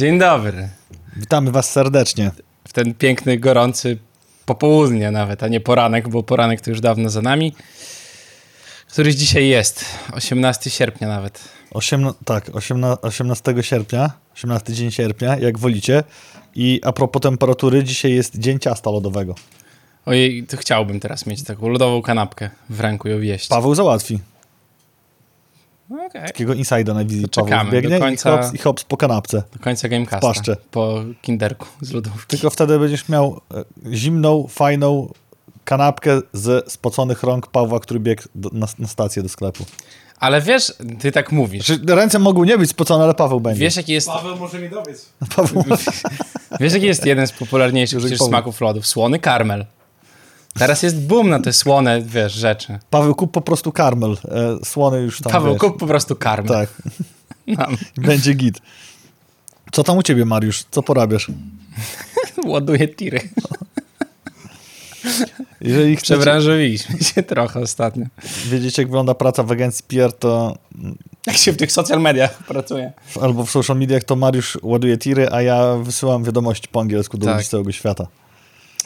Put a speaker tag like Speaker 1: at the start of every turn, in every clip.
Speaker 1: Dzień dobry.
Speaker 2: Witamy Was serdecznie.
Speaker 1: W ten piękny, gorący popołudnie nawet, a nie poranek, bo poranek to już dawno za nami. Któryś dzisiaj jest? 18 sierpnia nawet.
Speaker 2: Osiemna, tak, 18, 18 sierpnia, 18 dzień sierpnia, jak wolicie. I a propos temperatury, dzisiaj jest dzień ciasta lodowego.
Speaker 1: Ojej, to chciałbym teraz mieć taką lodową kanapkę w ręku i ją
Speaker 2: Paweł załatwi.
Speaker 1: No okay.
Speaker 2: Takiego insida na wizji Paweł
Speaker 1: czekamy
Speaker 2: biegnie
Speaker 1: do końca-
Speaker 2: i, hops, i hops po kanapce.
Speaker 1: Do końca Gamecasta.
Speaker 2: paszcze.
Speaker 1: Po kinderku z lodówki.
Speaker 2: Tylko wtedy będziesz miał e, zimną, fajną kanapkę z spoconych rąk Pawła, który biegł do, na, na stację do sklepu.
Speaker 1: Ale wiesz, ty tak mówisz.
Speaker 2: Znaczy, ręce mogą nie być spocone, ale Paweł będzie.
Speaker 1: Wiesz, jaki jest,
Speaker 3: Paweł może mi dowiedz.
Speaker 2: Paweł,
Speaker 1: wiesz, jaki jest jeden z popularniejszych smaków lodów? Słony karmel. Teraz jest boom na te słone, wiesz, rzeczy.
Speaker 2: Paweł kup po prostu karmel. E, słony już tam,
Speaker 1: Paweł,
Speaker 2: wiesz.
Speaker 1: kup po prostu karmel.
Speaker 2: Tak,
Speaker 1: Mam.
Speaker 2: będzie git. Co tam u ciebie, Mariusz? Co porabiasz?
Speaker 1: Ładuję tiry.
Speaker 2: Jeżeli chcecie
Speaker 1: Przebranżowiliśmy się trochę ostatnio.
Speaker 2: wiedzieć, jak wygląda praca w agencji PR, to
Speaker 1: Jak się w tych social mediach pracuje.
Speaker 2: albo w social mediach, to Mariusz ładuje tiry, a ja wysyłam wiadomości po angielsku do
Speaker 1: Tak.
Speaker 2: ludzi z całego świata.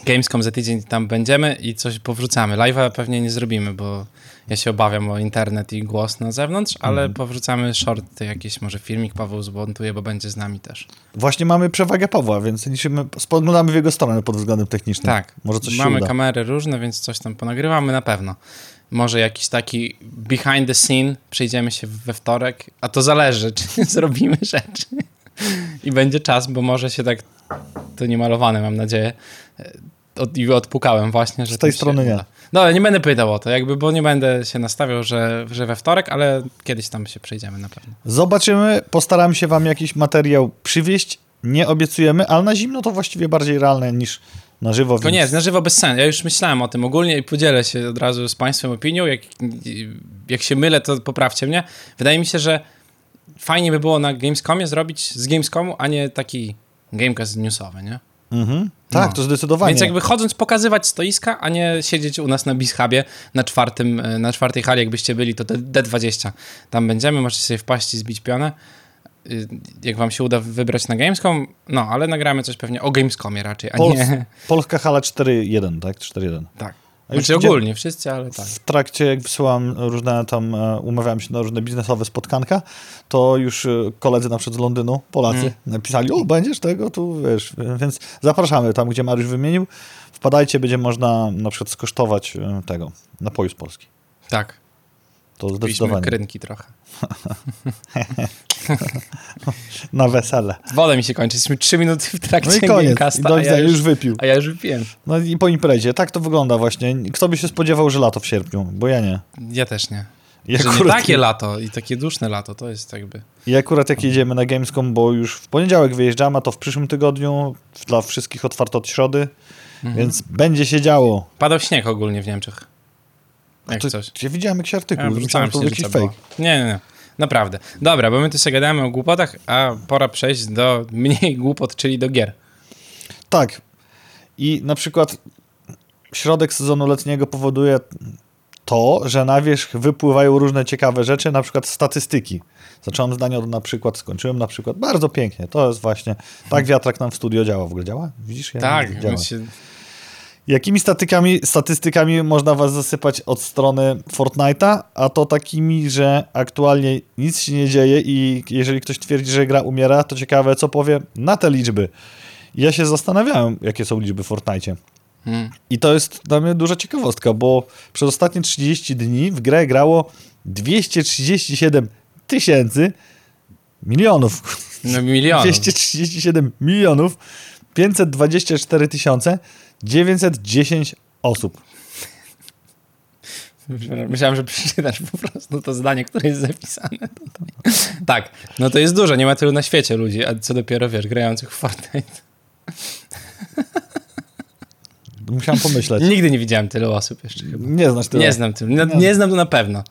Speaker 1: Gamescom za tydzień tam będziemy i coś powrzucamy. Live'a pewnie nie zrobimy, bo ja się obawiam o internet i głos na zewnątrz, ale powrzucamy shorty, jakiś może filmik Paweł zmontuje, bo będzie z nami też.
Speaker 2: Właśnie mamy przewagę Pawła, więc liczymy, spoglądamy w jego stronę pod względem technicznym.
Speaker 1: Tak,
Speaker 2: Może coś
Speaker 1: mamy kamery różne, więc coś tam ponagrywamy na pewno. Może jakiś taki behind the scene, przejdziemy się we wtorek, a to zależy, czy zrobimy rzeczy. I będzie czas, bo może się tak, to niemalowane mam nadzieję, od, i odpukałem właśnie, że
Speaker 2: Z tej
Speaker 1: to się
Speaker 2: strony nie.
Speaker 1: No, ale nie będę pytał o to, jakby, bo nie będę się nastawiał, że, że we wtorek, ale kiedyś tam się przejdziemy na pewno.
Speaker 2: Zobaczymy, postaramy się wam jakiś materiał przywieźć. Nie obiecujemy, ale na zimno to właściwie bardziej realne niż na żywo.
Speaker 1: To nie
Speaker 2: więc-
Speaker 1: jest, na żywo bez sensu. Ja już myślałem o tym ogólnie i podzielę się od razu z Państwem opinią. Jak, jak się mylę, to poprawcie mnie. Wydaje mi się, że fajnie by było na Gamescomie zrobić z Gamescomu, a nie taki Gamecast newsowy, nie?
Speaker 2: Mhm. Tak,
Speaker 1: No.
Speaker 2: to zdecydowanie.
Speaker 1: Więc jakby chodząc pokazywać stoiska, a nie siedzieć u nas na Bishubie na, czwartym, e, na czwartej hali, jakbyście byli, to D- D20. Tam będziemy, możecie sobie wpaść i zbić pionę. Y, Jak wam się uda wybrać na Gamescom, no, ale nagramy coś pewnie o Gamescomie raczej, a
Speaker 2: Pols-
Speaker 1: nie...
Speaker 2: Polska hala 4.1, tak? 4.1.
Speaker 1: Tak.
Speaker 2: A już
Speaker 1: Znaczy ogólnie, wszyscy, ale tak.
Speaker 2: W trakcie, jak wysyłam różne tam, e, umawiałem się na różne biznesowe spotkanka, to już e, koledzy na przykład z Londynu, Polacy,
Speaker 1: Mm.
Speaker 2: napisali, o, będziesz tego, tu wiesz, więc zapraszamy tam, gdzie Mariusz wymienił. Wpadajcie, będzie można na przykład skosztować e, tego, napoju z Polski.
Speaker 1: Tak.
Speaker 2: To
Speaker 1: Piliśmy
Speaker 2: zdecydowanie.
Speaker 1: krynki trochę.
Speaker 2: Na wesele.
Speaker 1: Woda mi się kończy. Jesteśmy trzy minuty w trakcie
Speaker 2: No i koniec. I
Speaker 1: Gamecasta,
Speaker 2: do widzenia,
Speaker 1: ja
Speaker 2: już
Speaker 1: już,
Speaker 2: wypił.
Speaker 1: a ja już wypiłem.
Speaker 2: No i po imprezie. Tak to wygląda właśnie. Kto by się spodziewał, że lato w sierpniu? Bo ja nie.
Speaker 1: Ja też nie.
Speaker 2: I
Speaker 1: że nie
Speaker 2: akurat,
Speaker 1: takie lato i takie duszne lato, to jest jakby...
Speaker 2: I akurat jak jedziemy na Gamescom, bo już w poniedziałek wyjeżdżamy, a to w przyszłym tygodniu dla wszystkich otwarto od środy,
Speaker 1: Mhm.
Speaker 2: więc będzie się działo.
Speaker 1: Padał śnieg ogólnie w Niemczech. Jak
Speaker 2: To,
Speaker 1: coś.
Speaker 2: ja widziałem jakiś artykuł,
Speaker 1: Ja
Speaker 2: że
Speaker 1: wrzucałem
Speaker 2: myślałem, to jakiś fake.
Speaker 1: było. Nie, nie, nie. Naprawdę. Dobra, bo my tu sobie gadamy o głupotach, a pora przejść do mniej głupot, czyli do gier.
Speaker 2: Tak. I na przykład środek sezonu letniego powoduje to, że na wierzch wypływają różne ciekawe rzeczy, na przykład statystyki. Zacząłem zdanie od na przykład, skończyłem na przykład. Bardzo pięknie. To jest właśnie. Tak wiatrak nam w studio działa. W ogóle działa? Widzisz? Ja
Speaker 1: tak,
Speaker 2: działa.
Speaker 1: się,
Speaker 2: Jakimi statykami, statystykami można was zasypać od strony Fortnite'a? A to takimi, że aktualnie nic się nie dzieje i jeżeli ktoś twierdzi, że gra umiera, to ciekawe, co powie na te liczby. Ja się zastanawiałem, jakie są liczby w Fortnite.
Speaker 1: hmm.
Speaker 2: I to jest dla mnie duża ciekawostka, bo przez ostatnie 30 dni w grę grało 237 tysięcy milionów.
Speaker 1: no, milionów.
Speaker 2: 237 milionów 524 tysiące 910 osób.
Speaker 1: Myślałem, że przeczytasz po prostu to zdanie, które jest zapisane tutaj. Tak, no to jest dużo, nie ma tylu na świecie ludzi, a co dopiero, wiesz, grających w Fortnite.
Speaker 2: Musiałem pomyśleć.
Speaker 1: Nigdy nie widziałem tylu osób jeszcze chyba.
Speaker 2: Nie znasz tego.
Speaker 1: Nie znam tym, no, nie znam to na pewno,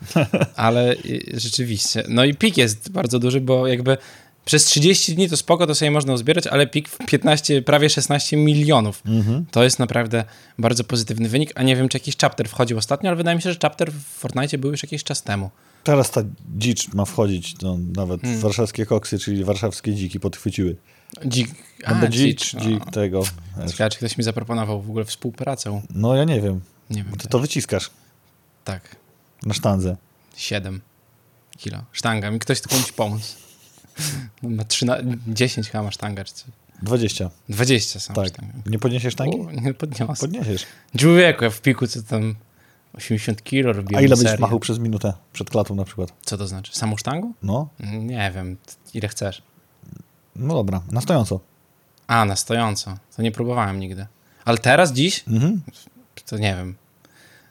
Speaker 1: ale rzeczywiście. No i pik jest bardzo duży, bo jakby przez 30 dni to spoko, to sobie można uzbierać, ale pik w 15, prawie 16 milionów.
Speaker 2: Mhm.
Speaker 1: To jest naprawdę bardzo pozytywny wynik, a nie wiem, czy jakiś chapter wchodził ostatnio, ale wydaje mi się, że chapter w Fortnite był już jakiś czas temu.
Speaker 2: Teraz ta dzicz ma wchodzić, no, nawet
Speaker 1: Hmm.
Speaker 2: warszawskie koksy, czyli warszawskie dziki podchwyciły.
Speaker 1: Dzik.
Speaker 2: No bo dzik,
Speaker 1: dzicz, no.
Speaker 2: dzik tego.
Speaker 1: Ciekawe, czy ktoś mi zaproponował w ogóle współpracę.
Speaker 2: No ja nie wiem.
Speaker 1: Nie wiem.
Speaker 2: Ty to wyciskasz
Speaker 1: Tak.
Speaker 2: na sztandze.
Speaker 1: 7 kilo. Sztanga. Mi ktoś tu komuś pomóc. No, Ma 13, 10 chyba ma sztanga, czy co?
Speaker 2: 20.
Speaker 1: 20 są
Speaker 2: Tak. Nie podniesiesz sztangi?
Speaker 1: O, nie podniosę.
Speaker 2: Podniesiesz.
Speaker 1: Człowieku, ja w piku co tam 80 kilo robiłem.
Speaker 2: A ile będziesz machał przez minutę przed klatą na przykład?
Speaker 1: Co to znaczy? Samą sztangą?
Speaker 2: No,
Speaker 1: Nie wiem. Ile chcesz?
Speaker 2: no dobra, na stojąco.
Speaker 1: A, na stojąco. To nie próbowałem nigdy. Ale teraz, dziś,
Speaker 2: Mhm.
Speaker 1: to nie wiem.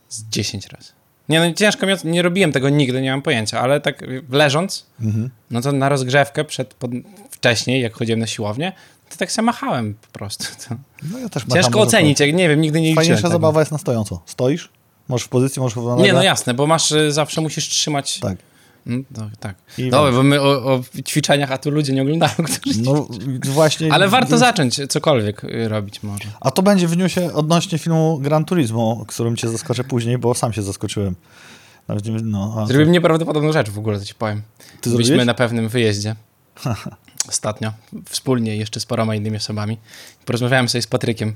Speaker 1: Z 10 razy. Nie no, ciężko mi, nie robiłem tego nigdy, nie mam pojęcia, ale tak leżąc,
Speaker 2: Mhm.
Speaker 1: no to na rozgrzewkę przed, pod, wcześniej, jak chodziłem na siłownię, to tak się machałem po prostu. To.
Speaker 2: No ja też
Speaker 1: Ciężko ocenić, jak nie wiem, nigdy nie liczyłem
Speaker 2: Fajniejsza
Speaker 1: tego.
Speaker 2: zabawa jest na stojąco. Stoisz, możesz w pozycji, możesz w
Speaker 1: Nie, no jasne, bo masz, y, zawsze musisz trzymać...
Speaker 2: Tak.
Speaker 1: Mm, no, tak.
Speaker 2: I
Speaker 1: Dobra, bo my o, o ćwiczeniach, a tu ludzie nie oglądają, którzy...
Speaker 2: No właśnie.
Speaker 1: Ale warto
Speaker 2: więc-
Speaker 1: zacząć cokolwiek y, robić może.
Speaker 2: A to będzie w newsie odnośnie filmu Gran Turismo, którym cię zaskoczę później, bo sam się zaskoczyłem. Nawet nie, no, a
Speaker 1: Zrobiłem nieprawdopodobną rzecz w ogóle, to ci powiem.
Speaker 2: Ty
Speaker 1: Byliśmy
Speaker 2: zrobiłeś?
Speaker 1: na pewnym wyjeździe ostatnio, wspólnie jeszcze z paroma innymi osobami. Porozmawiałem sobie z Patrykiem.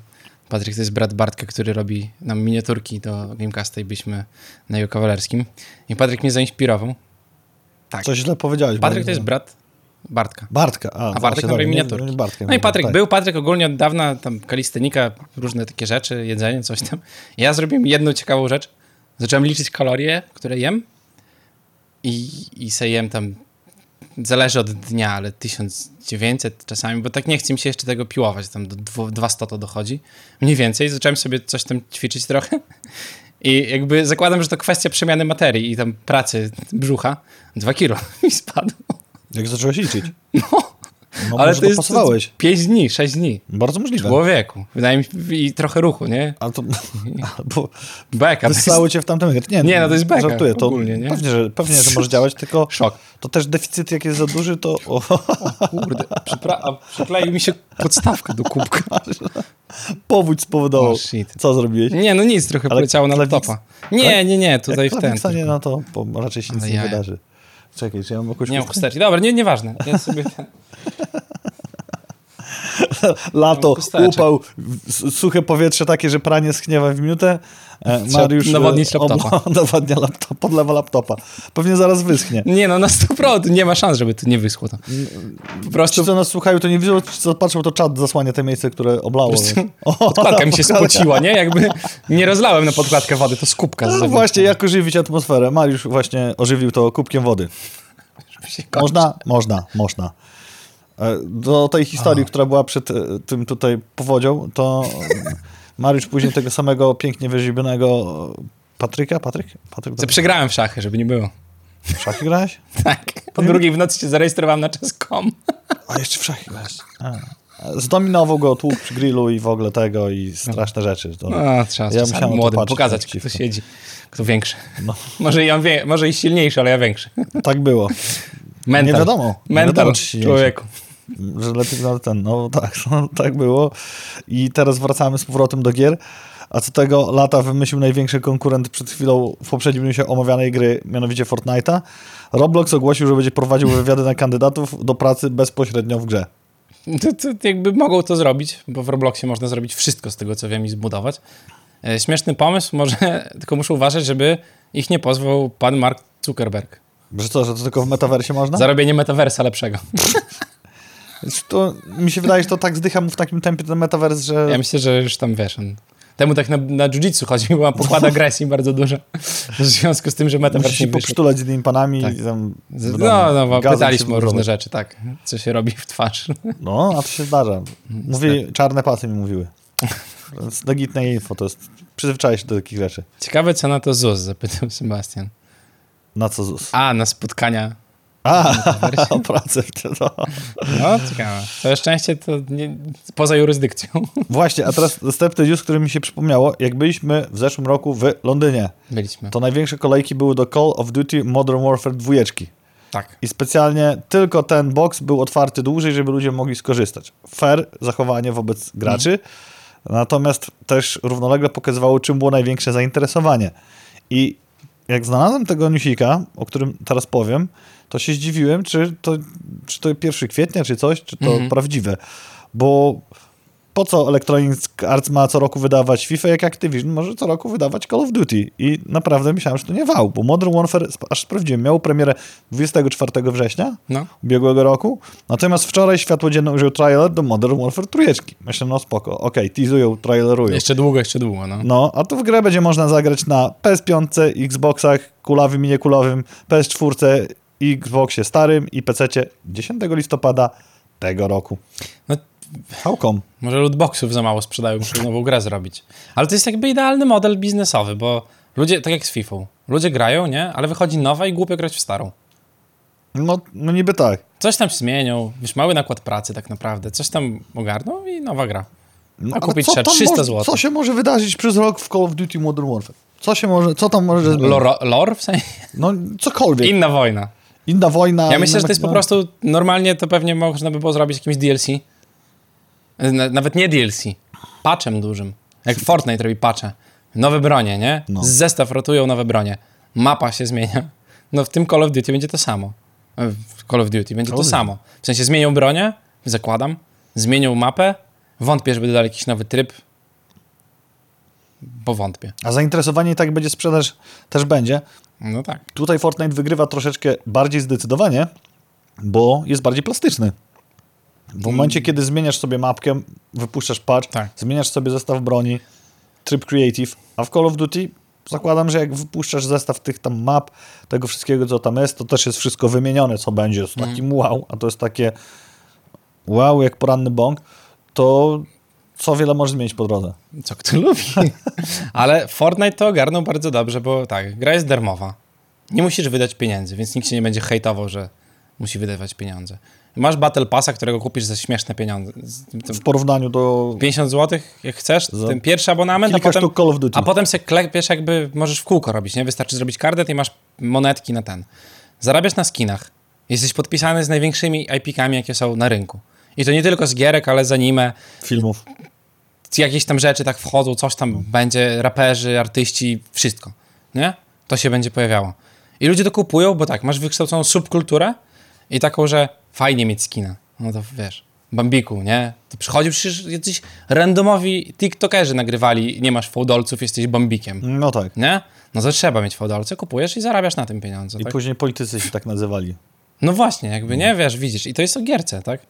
Speaker 1: Patryk to jest brat Bartka, który robi nam miniaturki do Gamecasta i byliśmy na jego kawalerskim. I Patryk mnie zainspirował. Tak.
Speaker 2: Coś źle powiedziałeś.
Speaker 1: Patryk to jest brat Bartka.
Speaker 2: Bartka. A,
Speaker 1: A Bartek robi
Speaker 2: dobra, nie-
Speaker 1: miniaturki.
Speaker 2: nie Bartka
Speaker 1: No i Patryk
Speaker 2: tak.
Speaker 1: był, Patryk ogólnie od dawna tam kalistenika, różne takie rzeczy, jedzenie, coś tam. Ja zrobiłem jedną ciekawą rzecz. Zacząłem liczyć kalorie, które jem i, i se jem tam, zależy od dnia, ale 1900 czasami, bo tak nie chcę mi się jeszcze tego piłować, tam do dwu- 200 to dochodzi. Mniej więcej, zacząłem sobie coś tam ćwiczyć trochę i jakby zakładam, że to kwestia przemiany materii i tam pracy brzucha. Dwa kilo mi spadło.
Speaker 2: Jak zacząłeś liczyć?
Speaker 1: No,
Speaker 2: No,
Speaker 1: ale jest
Speaker 2: dopasowałeś.
Speaker 1: 5 dni, 6 dni.
Speaker 2: Bardzo możliwe.
Speaker 1: Człowieku. Wydaje mi się, i trochę ruchu, nie?
Speaker 2: Ale to, albo
Speaker 1: Beka. Jest
Speaker 2: wystało cię w tamtym Nie,
Speaker 1: Nie, no to jest beka
Speaker 2: Żartuję, to
Speaker 1: ogólnie, nie?
Speaker 2: Pewnie, że, pewnie, że może działać, tylko
Speaker 1: szok.
Speaker 2: to też deficyt jak jest za duży, to o,
Speaker 1: Kurde, przypra- a przykleił mi się podstawka do kubka.
Speaker 2: powódź spowodował.
Speaker 1: Oh, shit.
Speaker 2: Co zrobiłeś?
Speaker 1: Nie, no nic, trochę
Speaker 2: Ale
Speaker 1: poleciało na laptopa. Nie, nie, nie, tutaj w ten.
Speaker 2: klawiksa nie, no to raczej się nic
Speaker 1: Ale
Speaker 2: nie wydarzy. Czekaj, czy ja mam jakąś
Speaker 1: Nie mam chusteczki. Dobra, nie, nieważne. Ja sobie.
Speaker 2: Lato,
Speaker 1: chusteczek.
Speaker 2: upał, suche powietrze takie, że pranie schniewa w minutę. E, Mariusz e,
Speaker 1: nawodnić laptopa.
Speaker 2: nawadnia laptop, podlewa laptopa. Pewnie zaraz wyschnie.
Speaker 1: Nie, no na 100% nie ma szans, żeby tu nie wyschło to. Po prostu
Speaker 2: Ci, co nas słuchają, to nie widzą, ci, co patrzą, to czat zasłania te miejsce, które oblało. O,
Speaker 1: podkładka mi się spociła, nie? Jakby nie rozlałem na podkładkę wody, to z kubka.
Speaker 2: No właśnie, jak ożywić atmosferę? Mariusz właśnie ożywił to kubkiem wody. Można? Można, można. E, Do tej historii, która była przed e, tym tutaj powodzią, to e, Mariusz później tego samego pięknie wyżywionego Patryka, Patryk? Patryk,
Speaker 1: Co przegrałem w szachy, żeby nie było.
Speaker 2: w szachy grałeś?
Speaker 1: Tak. Po drugiej w nocy się zarejestrowałem na czas.com.
Speaker 2: A jeszcze w szachy grałeś. A. Zdominował go, tłuk przy grillu i w ogóle tego i straszne rzeczy. To,
Speaker 1: No, trzeba
Speaker 2: Ja musiałem
Speaker 1: młodym
Speaker 2: patrzeć
Speaker 1: pokazać, kto siedzi, kto większy.
Speaker 2: No.
Speaker 1: Może, i on wie, może i silniejszy, ale ja większy.
Speaker 2: tak było.
Speaker 1: Mental.
Speaker 2: Nie wiadomo. Nie
Speaker 1: Mental
Speaker 2: wiadomo,
Speaker 1: człowieku.
Speaker 2: Że lepiej na ten, no tak, no, tak było. I teraz wracamy z powrotem do gier. A co tego lata wymyślił największy konkurent przed chwilą w poprzednim newsie omawianej gry, mianowicie Fortnite'a. Roblox ogłosił, że będzie prowadził wywiady na kandydatów do pracy bezpośrednio w grze.
Speaker 1: To, to jakby mogą to zrobić, bo w Robloxie można zrobić wszystko z tego, co wiem i zbudować. E, Śmieszny pomysł, może tylko muszę uważać, żeby ich nie pozwał pan Mark Zuckerberg.
Speaker 2: Że co, że to tylko w metaversie można?
Speaker 1: Za robienie metaversa lepszego.
Speaker 2: Znaczy, To, mi się wydaje, że to tak zdycha mu w takim tempie ten metavers, że...
Speaker 1: Ja myślę, że już tam wiesz, on... Temu tak na, na jiu-jitsu chodzi, bo ma pokład agresji bardzo dużo. W związku z tym, że metavers
Speaker 2: się
Speaker 1: nie wyszedł.
Speaker 2: poksztulać z innymi panami.
Speaker 1: Tak.
Speaker 2: i Tam,
Speaker 1: No, no, bo
Speaker 2: gazem
Speaker 1: pytaliśmy
Speaker 2: się
Speaker 1: o różne rzeczy, tak. Co się robi w twarz.
Speaker 2: No, a to się zdarza. Mówi, czarne pasy mi mówiły. Legitne info, to jest... Przyzwyczaj się do takich rzeczy.
Speaker 1: Ciekawe, co na to ZUS, zapytał Sebastian.
Speaker 2: Na co ZUS?
Speaker 1: A, na spotkania.
Speaker 2: A, o pracę. No.
Speaker 1: No, ciekawe. Całe szczęście to nie, poza jurysdykcją.
Speaker 2: Właśnie, a teraz następny news, który mi się przypomniało. Jak byliśmy w zeszłym roku w Londynie,
Speaker 1: Byliśmy.
Speaker 2: to największe kolejki były do Call of Duty Modern Warfare 2.
Speaker 1: Tak.
Speaker 2: I specjalnie tylko ten box był otwarty dłużej, żeby ludzie mogli skorzystać. Fair zachowanie wobec graczy, natomiast też równolegle pokazywało, czym było największe zainteresowanie. I jak znalazłem tego newsika, o którym teraz powiem, to się zdziwiłem, czy to, czy to 1 kwietnia, czy coś, czy to
Speaker 1: Mhm.
Speaker 2: prawdziwe. Bo po co Electronic Arts ma co roku wydawać FIFA, jak Activision może co roku wydawać Call of Duty. I naprawdę myślałem, że to nie wał, bo Modern Warfare, aż sprawdziłem, miał premierę 24 września
Speaker 1: No.
Speaker 2: ubiegłego roku, natomiast wczoraj światło dzienne użył trailer do Modern Warfare trójeczki. Myślę, no spoko, okej, teasują, trailerują.
Speaker 1: Jeszcze długo, jeszcze długo, no.
Speaker 2: No, a to w grę będzie można zagrać na PS5, Xboxach, kulawym i niekulowym, PS4, Xboxie starym i PC 10 listopada tego roku.
Speaker 1: No,
Speaker 2: come?
Speaker 1: Może lootboxów za mało sprzedają, muszę nową grę zrobić. Ale to jest jakby idealny model biznesowy, bo ludzie, tak jak z FIFA, ludzie grają, nie? Ale wychodzi nowa i głupio grać w starą.
Speaker 2: No, no niby tak.
Speaker 1: Coś tam zmienią, wiesz, mały nakład pracy tak naprawdę, coś tam ogarną i nowa gra.
Speaker 2: No,
Speaker 1: A kupić trzeba
Speaker 2: tam
Speaker 1: 300
Speaker 2: może-
Speaker 1: złotych.
Speaker 2: Co się może wydarzyć przez rok w Call of Duty Modern Warfare? Co się może, co tam może?
Speaker 1: Lore, lore w sensie?
Speaker 2: No, cokolwiek.
Speaker 1: Inna wojna.
Speaker 2: Inna wojna.
Speaker 1: Ja myślę, że to jest po prostu, normalnie to pewnie można by było zrobić jakimś DLC. Na- Nawet nie DLC, patchem dużym. Jak Fortnite robi patche. Nowe bronie, nie?
Speaker 2: No.
Speaker 1: Z zestaw rotują nowe bronie. Mapa się zmienia. No w tym Call of Duty będzie to samo. W Call of Duty będzie
Speaker 2: Call
Speaker 1: to samo. W sensie zmienią bronię, zakładam, zmienią mapę. Wątpię, żeby dodali jakiś nowy tryb. Bo wątpię.
Speaker 2: A zainteresowanie i tak będzie sprzedaż też będzie.
Speaker 1: No tak.
Speaker 2: Tutaj Fortnite wygrywa troszeczkę bardziej zdecydowanie, bo jest bardziej plastyczny. W momencie, kiedy zmieniasz sobie mapkę, wypuszczasz patch,
Speaker 1: Tak.
Speaker 2: zmieniasz sobie zestaw broni, tryb creative, a w Call of Duty zakładam, że jak wypuszczasz zestaw tych tam map, tego wszystkiego, co tam jest, to też jest wszystko wymienione, co będzie. Jest takim wow, a to jest takie wow, jak poranny bąk, to co wiele może zmienić po drodze.
Speaker 1: Co kto lubi. Ale Fortnite to ogarnął bardzo dobrze, bo tak, gra jest darmowa. Nie musisz wydać pieniędzy, więc nikt się nie będzie hejtował, że musi wydawać pieniądze. Masz Battle Passa, którego kupisz za śmieszne pieniądze.
Speaker 2: W porównaniu do
Speaker 1: 50 zł, jak chcesz, ten pierwszy abonament, a potem,
Speaker 2: Call of Duty.
Speaker 1: a potem sobie klepiesz jakby, możesz w kółko robić, nie? Wystarczy zrobić kardet i masz monetki na ten. Zarabiasz na skinach. Jesteś podpisany z największymi IP-kami, jakie są na rynku. I to nie tylko z gierek, ale z anime,
Speaker 2: filmów.
Speaker 1: jakieś tam rzeczy tak wchodzą, coś tam będzie, raperzy, artyści, wszystko, nie? To się będzie pojawiało. I ludzie to kupują, bo tak, masz wykształconą subkulturę i taką, że fajnie mieć skina. No to wiesz, Bambiku, nie? To przychodzi przecież jacyś randomowi tiktokerzy nagrywali, nie masz fałdolców, jesteś Bambikiem,
Speaker 2: No tak.
Speaker 1: nie? No to trzeba mieć fałdolce, kupujesz i zarabiasz na tym pieniądze,
Speaker 2: I
Speaker 1: tak?
Speaker 2: później politycy się tak nazywali.
Speaker 1: No właśnie, jakby nie, wiesz, widzisz. I to jest o gierce, tak?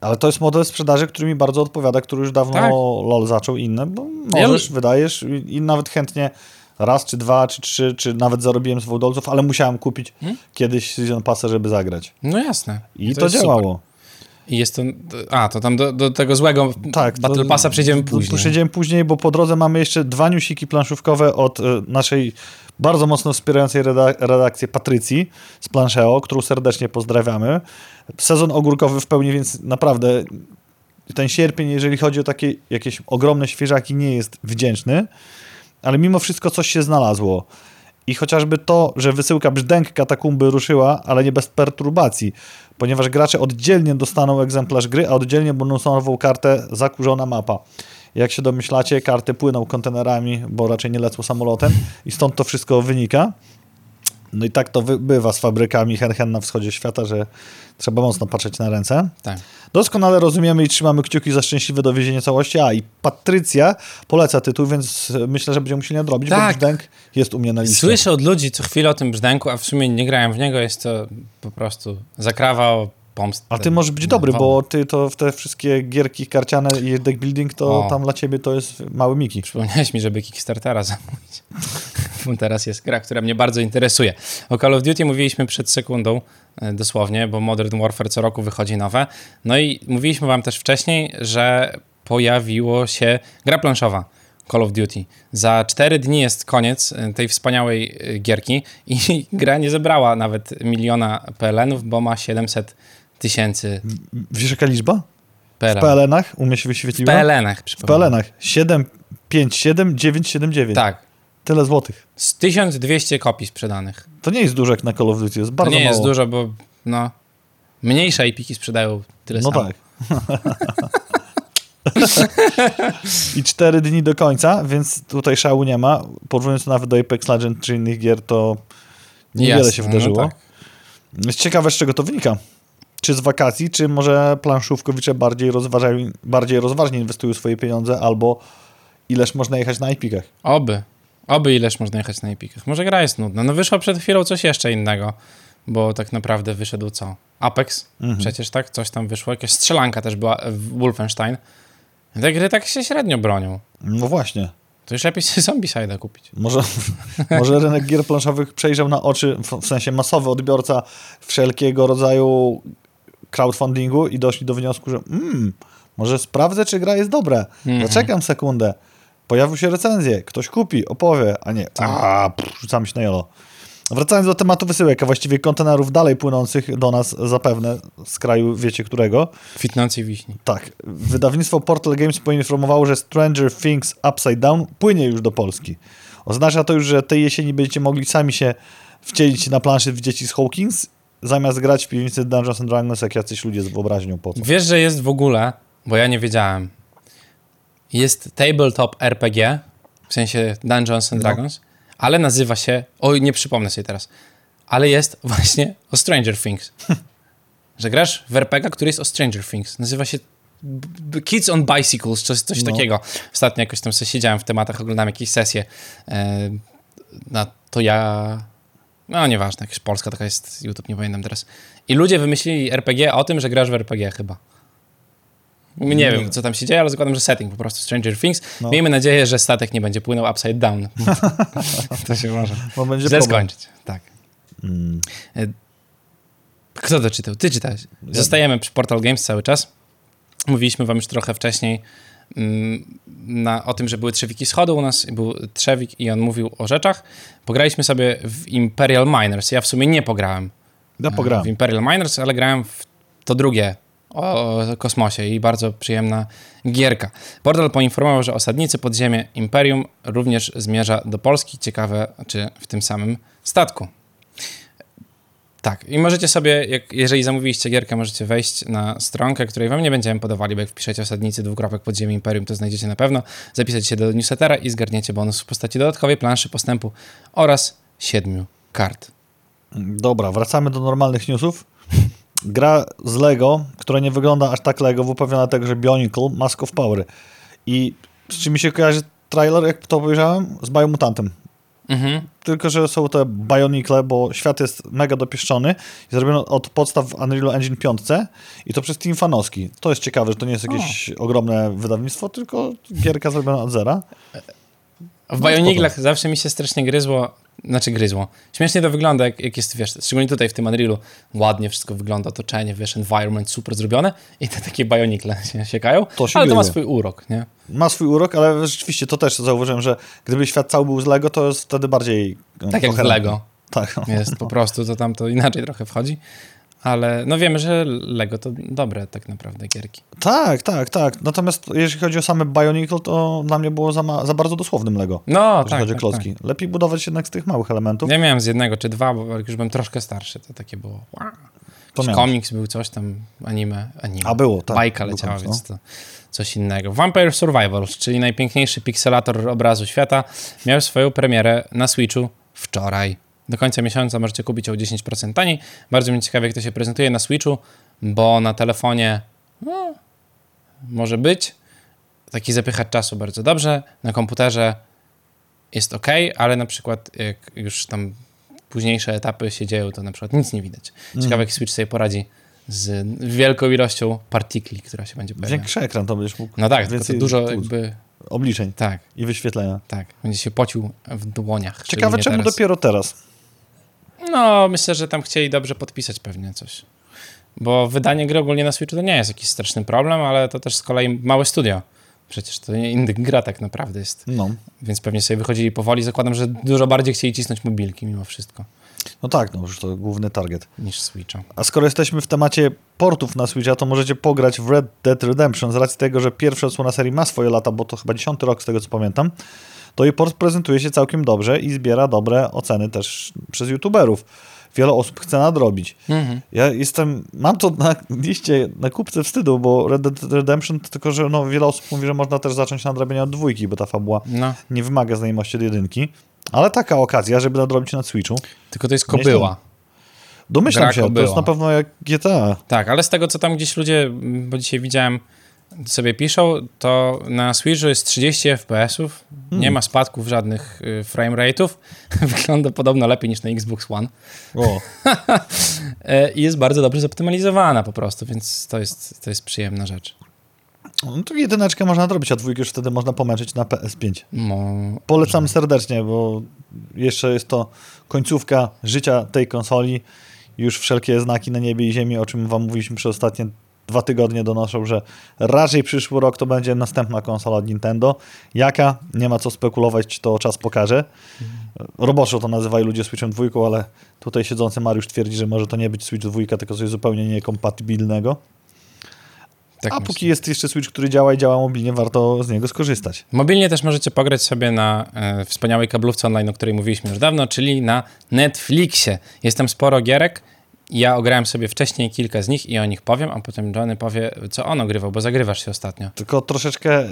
Speaker 2: Ale to jest model sprzedaży, który mi bardzo odpowiada, który już dawno
Speaker 1: Tak.
Speaker 2: LOL zaczął i inne, bo
Speaker 1: Ja-
Speaker 2: możesz, wydajesz i, i nawet chętnie raz, czy dwa, czy trzy, czy nawet zarobiłem z Wołdolców, ale musiałem kupić kiedyś Season Passa, żeby zagrać.
Speaker 1: No jasne.
Speaker 2: I to,
Speaker 1: jest super. I jest to. A, to tam do, do tego złego
Speaker 2: Tak.
Speaker 1: Battle Passa przejdziemy później.
Speaker 2: Przejdziemy później, bo po drodze mamy jeszcze dwa newsiki planszówkowe od e, naszej bardzo mocno wspierającej reda- redakcję Patrycji z Planszeo, którą serdecznie pozdrawiamy. Sezon ogórkowy w pełni, więc naprawdę ten sierpień, jeżeli chodzi o takie jakieś ogromne świeżaki, nie jest wdzięczny, ale mimo wszystko coś się znalazło. I chociażby to, że wysyłka brzdęk katakumby ruszyła, ale nie bez perturbacji, ponieważ gracze oddzielnie dostaną egzemplarz gry, a oddzielnie bonusową kartę zakurzona mapa. Jak się domyślacie, karty płyną kontenerami, bo raczej nie lecą samolotem i stąd to wszystko wynika. No i tak to bywa z fabrykami hen hen na wschodzie świata, że trzeba mocno patrzeć na ręce.
Speaker 1: Tak.
Speaker 2: Doskonale rozumiemy i trzymamy kciuki za szczęśliwe dowiezienie całości. A i Patrycja poleca tytuł, więc myślę, że będziemy musieli nadrobić, bo
Speaker 1: Tak.
Speaker 2: brzdęk jest u mnie na liście.
Speaker 1: Słyszę od ludzi co chwilę o tym brzdęku, a w sumie nie grałem w niego. Jest to po prostu zakrawa o pomstę.
Speaker 2: A ty możesz być dobry, bo ty to w te wszystkie gierki karciane i deck building, to
Speaker 1: O.
Speaker 2: tam dla ciebie to jest mały Miki.
Speaker 1: Przypomniałeś mi, żeby Kickstartera zamówić. Bo teraz jest gra, która mnie bardzo interesuje. O Call of Duty mówiliśmy przed sekundą, e, dosłownie, bo Modern Warfare co roku wychodzi nowe. No i mówiliśmy wam też wcześniej, że pojawiło się gra planszowa. Call of Duty. Za 4 dni jest koniec e, tej wspaniałej e, gierki i gra nie zebrała nawet miliona PLN-ów, bo ma 700 tysięcy
Speaker 2: Wiesz jaka liczba? W
Speaker 1: PLN.
Speaker 2: PLN-ach u mnie się
Speaker 1: W
Speaker 2: wyświetliła?
Speaker 1: PLN-ach,
Speaker 2: W. PLN-ach 757 979.
Speaker 1: Tak.
Speaker 2: Tyle złotych.
Speaker 1: Z 1200 kopii sprzedanych.
Speaker 2: To nie jest dużo jak na Call of Duty, jest
Speaker 1: To
Speaker 2: bardzo
Speaker 1: nie
Speaker 2: mało.
Speaker 1: jest dużo, bo no, mniejsze IP-ki sprzedają tyle
Speaker 2: No
Speaker 1: samo.
Speaker 2: tak. I cztery dni do końca, więc tutaj szału nie ma. Porównując to nawet do Apex Legends czy innych gier, to niewiele
Speaker 1: Jasne,
Speaker 2: się
Speaker 1: no
Speaker 2: wydarzyło.
Speaker 1: tak.
Speaker 2: Jest ciekawe, z czego to wynika. Czy z wakacji, czy może planszówkowicze bardziej, rozważają, bardziej rozważnie inwestują swoje pieniądze, albo ileż można jechać na Epikach.
Speaker 1: Oby. Oby ileż można jechać na Epikach. Może gra jest nudna. No wyszło przed chwilą coś jeszcze innego, bo tak naprawdę wyszedł co? Apex?
Speaker 2: Mhm.
Speaker 1: Przecież tak? Coś tam wyszło. Jakaś strzelanka też była, e, w Wolfenstein. Te gry tak się średnio bronią.
Speaker 2: No właśnie.
Speaker 1: To już lepiej sobie Zombicide'a kupić.
Speaker 2: Może, może rynek gier planszowych przejrzał na oczy, w, w sensie masowy odbiorca wszelkiego rodzaju crowdfundingu i doszli do wniosku, że mm, może sprawdzę, czy gra jest dobra.
Speaker 1: Mhm.
Speaker 2: Zaczekam sekundę. Pojawią się recenzje, ktoś kupi, opowie, a nie, a, pff, rzucamy się na jolo. Wracając do tematu wysyłek, a właściwie kontenerów dalej płynących do nas zapewne z kraju wiecie którego.
Speaker 1: Kwitnącej wiśni.
Speaker 2: Tak, wydawnictwo Portal Games poinformowało, że Stranger Things Upside Down płynie już do Polski. Oznacza to już, że tej jesieni będziecie mogli sami się wcielić na planszy w dzieci z Hawkins, zamiast grać w piwnicy Dungeons and Dragons jak jacyś ludzie z wyobraźnią po co.
Speaker 1: Wiesz, że jest w ogóle, bo ja nie wiedziałem, jest tabletop RPG, w sensie Dungeons and
Speaker 2: No.
Speaker 1: Dragons, ale nazywa się, oj, nie przypomnę sobie teraz, ale jest właśnie o Stranger Things. że grasz w RPG, który jest o Stranger Things. Nazywa się Kids on Bicycles, coś, coś
Speaker 2: No.
Speaker 1: takiego. Ostatnio jakoś tam sobie siedziałem w tematach, oglądałem jakieś sesje e, na to ja... No nieważne, jakaś polska taka jest, YouTube, nie pamiętam teraz. I ludzie wymyślili RPG o tym, że grasz w RPG chyba. Nie,
Speaker 2: Nie.
Speaker 1: wiem, co tam się dzieje, ale zakładam, że setting po prostu Stranger Things.
Speaker 2: No.
Speaker 1: Miejmy nadzieję, że statek nie będzie płynął upside down. to się może
Speaker 2: Bo będzie
Speaker 1: źle skończyć. Tak.
Speaker 2: Mm.
Speaker 1: E, Kto to czytał? Ty czytałeś. Zostajemy przy Portal Games cały czas. Mówiliśmy wam już trochę wcześniej na, o tym, że były trzewiki schodu u nas. Był trzewik i on mówił o rzeczach. Pograliśmy sobie w Imperial Miners. Ja w sumie nie pograłem
Speaker 2: Ja
Speaker 1: w
Speaker 2: pograłem.
Speaker 1: Imperial Miners, ale grałem w to drugie o kosmosie i bardzo przyjemna gierka. Portal poinformował, że osadnicy podziemie Imperium również zmierza do Polski. Ciekawe, czy w tym samym statku. Tak, i możecie sobie, jak, jeżeli zamówiliście gierkę, możecie wejść na stronkę, której wam nie będziemy podawali, bo jak wpiszecie osadnicy dwukropek podziemie Imperium, to znajdziecie na pewno. Zapisać się do newslettera i zgarniecie bonus w postaci dodatkowej planszy postępu oraz siedmiu kart.
Speaker 2: Dobra, wracamy do normalnych newsów. Gra z Lego, która nie wygląda aż tak Lego, wypowiada tego, że Bionicle Mask of Power. I z czym mi się kojarzy trailer, jak to powiedziałem? Z Biomutantem.
Speaker 1: Mhm.
Speaker 2: Tylko, że są te Bionicle, bo świat jest mega dopieszczony i zrobiono od podstaw w Unreal Engine 5 i to przez Team Fanowski. To jest ciekawe, że to nie jest jakieś ogromne wydawnictwo, tylko gierka zrobiona od zera.
Speaker 1: W
Speaker 2: No,
Speaker 1: Bioniglach zawsze mi się strasznie gryzło, znaczy gryzło. Śmiesznie to wygląda, jak, jak jest, wiesz, szczególnie tutaj w tym Unrealu, ładnie wszystko wygląda, otoczenie, wiesz, environment super zrobione i te takie Bionicle się siekają,
Speaker 2: To się
Speaker 1: ale to ma swój urok, nie?
Speaker 2: Ma swój urok, ale rzeczywiście to też zauważyłem, że gdyby świat cały był z Lego, to jest wtedy bardziej e,
Speaker 1: Tak jak
Speaker 2: koherentny.
Speaker 1: Lego
Speaker 2: Tak.
Speaker 1: jest po prostu, to tam to inaczej trochę wchodzi, ale no wiemy, że Lego to dobre tak naprawdę gierki.
Speaker 2: Tak, tak, tak. Natomiast jeżeli chodzi o same Bionicle, to dla mnie było za, ma, za bardzo dosłownym Lego.
Speaker 1: No,
Speaker 2: Jeżeli
Speaker 1: tak,
Speaker 2: chodzi o
Speaker 1: tak,
Speaker 2: klocki.
Speaker 1: tak.
Speaker 2: Lepiej budować jednak z tych małych elementów.
Speaker 1: Ja miałem z jednego czy dwa, bo jak już byłem troszkę starszy, to takie było wow. Komiks był, coś tam, anime, anime.
Speaker 2: A było, tak.
Speaker 1: Bajka leciała,
Speaker 2: komiks,
Speaker 1: więc to coś innego. Vampire Survivors, czyli najpiękniejszy pikselator obrazu świata, miał swoją premierę na Switchu wczoraj. Do końca miesiąca możecie kupić ją o 10% taniej. Bardzo mnie ciekawi, jak to się prezentuje na Switchu, bo na telefonie no, może być taki zapychacz czasu bardzo dobrze. Na komputerze jest ok, ale na przykład jak już tam późniejsze etapy się dzieją, to na przykład nic nie widać. Ciekawe,
Speaker 2: Mhm.
Speaker 1: jak Switch sobie poradzi z wielką ilością partikli, która się będzie pojawiać.
Speaker 2: Większy ekran to będziesz mógł.
Speaker 1: No tak, tylko to dużo jakby,
Speaker 2: Obliczeń
Speaker 1: tak,
Speaker 2: i wyświetlenia.
Speaker 1: tak, będzie się pocił w dłoniach.
Speaker 2: Ciekawe, czemu
Speaker 1: teraz.
Speaker 2: dopiero teraz?
Speaker 1: No, myślę, że tam chcieli dobrze podpisać pewnie coś. Bo wydanie gry ogólnie na Switchu to nie jest jakiś straszny problem, ale to też z kolei małe studio. Przecież to nie inny gra tak naprawdę jest.
Speaker 2: No.
Speaker 1: Więc pewnie sobie wychodzili powoli. Zakładam, że dużo bardziej chcieli cisnąć mobilki mimo wszystko
Speaker 2: no tak, no już to główny target.
Speaker 1: niż Switcha.
Speaker 2: A skoro jesteśmy w temacie portów na Switcha, to możecie pograć w Red Dead Redemption z racji tego, że pierwsza odsłona serii ma swoje lata, bo to chyba dziesiąty rok z tego co pamiętam, to jej port prezentuje się całkiem dobrze i zbiera dobre oceny też przez youtuberów. wiele osób chce nadrobić.
Speaker 1: Mhm.
Speaker 2: Ja jestem, mam to na liście, na kupce wstydu, bo Red Dead Redemption, tylko że no, wiele osób mówi, że można też zacząć nadrabianie od dwójki, bo ta fabuła
Speaker 1: No,
Speaker 2: nie wymaga znajomości od jedynki. Ale taka okazja, żeby nadrobić na Switchu,
Speaker 1: tylko to jest kobyła.
Speaker 2: domyślam
Speaker 1: Gra
Speaker 2: się, to
Speaker 1: kobyła.
Speaker 2: jest na pewno jak GTA.
Speaker 1: Tak, ale z tego, co tam gdzieś ludzie, bo dzisiaj widziałem, sobie piszą, to na Switchu jest 30 FPS-ów, nie ma spadków żadnych y, frame rate'ów. Wygląda podobno lepiej niż na Xbox One.
Speaker 2: O.
Speaker 1: E, I jest bardzo dobrze zoptymalizowana po prostu, więc to jest, to jest przyjemna rzecz.
Speaker 2: No to jedyneczkę można nadrobić, a dwójkę już wtedy można pomęczyć na PS5.
Speaker 1: Mo...
Speaker 2: Polecam serdecznie, bo jeszcze jest to końcówka życia tej konsoli. Już wszelkie znaki na niebie i ziemi, o czym wam mówiliśmy przez ostatnie dwa tygodnie, donoszą, że raczej przyszły rok to będzie następna konsola od Nintendo. Jaka? Nie ma co spekulować, to czas pokaże. Roboczo to nazywają ludzie Switchem dwójką, ale tutaj siedzący Mariusz twierdzi, że może to nie być Switch dwójka, tylko coś zupełnie niekompatybilnego.
Speaker 1: Tak
Speaker 2: A
Speaker 1: myślę.
Speaker 2: póki jest jeszcze Switch, który działa i działa mobilnie, warto z niego skorzystać.
Speaker 1: Mobilnie też możecie pograć sobie na e, wspaniałej kablówce online, o której mówiliśmy już dawno, czyli na Netflixie. Jest tam sporo gierek. Ja ograłem sobie wcześniej kilka z nich i o nich powiem, a potem Johnny powie, co on ogrywał, bo zagrywasz się ostatnio.
Speaker 2: Tylko troszeczkę,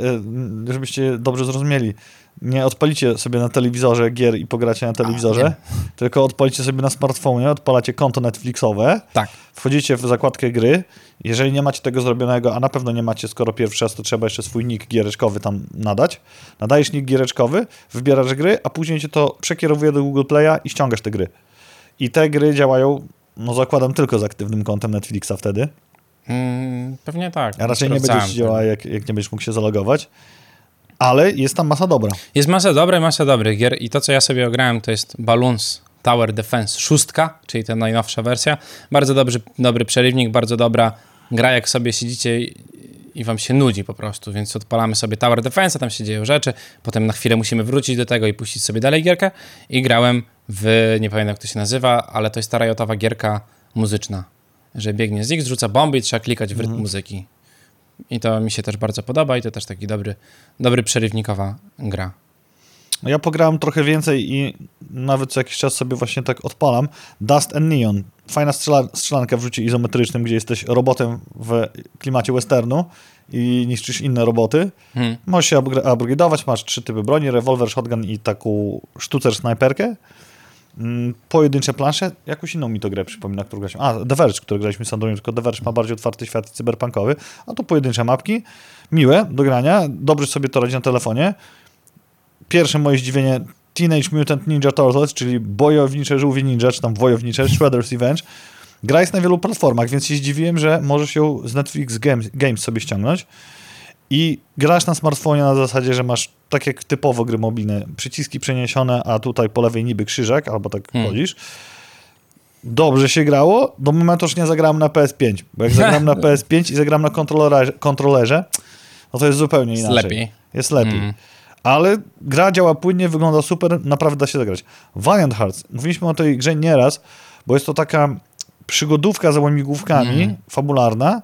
Speaker 2: y, żebyście dobrze zrozumieli, nie odpalicie sobie na telewizorze gier i pogracie na telewizorze, tylko odpalicie sobie na smartfonie, odpalacie konto Netflixowe,
Speaker 1: Tak.
Speaker 2: wchodzicie w zakładkę gry, jeżeli nie macie tego zrobionego, a na pewno nie macie, skoro pierwszy raz, to trzeba jeszcze swój nick giereczkowy tam nadać, nadajesz nick giereczkowy, wybierasz gry, a później cię to przekierowuje do Google Play'a i ściągasz te gry. I te gry działają, no zakładam, tylko z aktywnym kontem Netflixa wtedy.
Speaker 1: Mm, pewnie tak.
Speaker 2: A raczej nie będzie
Speaker 1: Sprawdzałem
Speaker 2: ci
Speaker 1: to.
Speaker 2: działała, jak, jak nie będziesz mógł się zalogować. Ale jest tam masa dobra.
Speaker 1: Jest masa dobrej, masa dobrych gier i to, co ja sobie ograłem, to jest Balloons Tower Defense 6, czyli ta najnowsza wersja. Bardzo dobry, dobry przerywnik, bardzo dobra gra, jak sobie siedzicie i, i wam się nudzi po prostu, więc odpalamy sobie Tower Defense, tam się dzieją rzeczy, potem na chwilę musimy wrócić do tego i puścić sobie dalej gierkę i grałem w, nie pamiętam jak to się nazywa, ale to jest ta rajotowa gierka muzyczna, że biegnie z X, rzuca bomby i trzeba klikać w rytm muzyki. I to mi się też bardzo podoba i to też taki dobry, dobry przerywnikowa gra.
Speaker 2: Ja pograłem trochę więcej i nawet co jakiś czas sobie właśnie tak odpalam. Dust and Neon. Fajna strzela, strzelanka w rzucie izometrycznym, gdzie jesteś robotem w klimacie westernu i niszczysz inne roboty.
Speaker 1: Hmm.
Speaker 2: Możesz się upgra- upgrade'ować, masz trzy typy broni, rewolwer, shotgun i taką sztucer snajperkę. Mm, Pojedyncze plansze, jakąś inną mi to grę przypomina, którą graliśmy. A, The Verge, który graliśmy z Sandronią, tylko The Verge ma bardziej otwarty świat cyberpunkowy, a tu pojedyncze mapki, miłe do grania, dobrze sobie to radzi na telefonie. Pierwsze moje zdziwienie Teenage Mutant Ninja Turtles, czyli bojownicze żółwie ninja, czy tam wojownicze, Shredder's Revenge. Gra jest na wielu platformach, więc się zdziwiłem, że możesz ją z Netflix Games, Games sobie ściągnąć i grasz na smartfonie na zasadzie, że masz tak jak typowo gry mobilne, przyciski przeniesione, a tutaj po lewej niby krzyżak, albo tak
Speaker 1: Hmm.
Speaker 2: chodzisz. Dobrze się grało, do momentu, że nie zagrałem na PS5, bo jak zagram na PS5 i zagram na kontrolerze, kontrolerze no to jest zupełnie
Speaker 1: Jest
Speaker 2: inaczej.
Speaker 1: lepiej.
Speaker 2: Jest lepiej.
Speaker 1: Mm.
Speaker 2: Ale gra działa płynnie, wygląda super, naprawdę da się zagrać. Valiant Hearts. Mówiliśmy o tej grze nieraz, bo jest to taka przygodówka za łamigłówkami,
Speaker 1: Mhm.
Speaker 2: fabularna.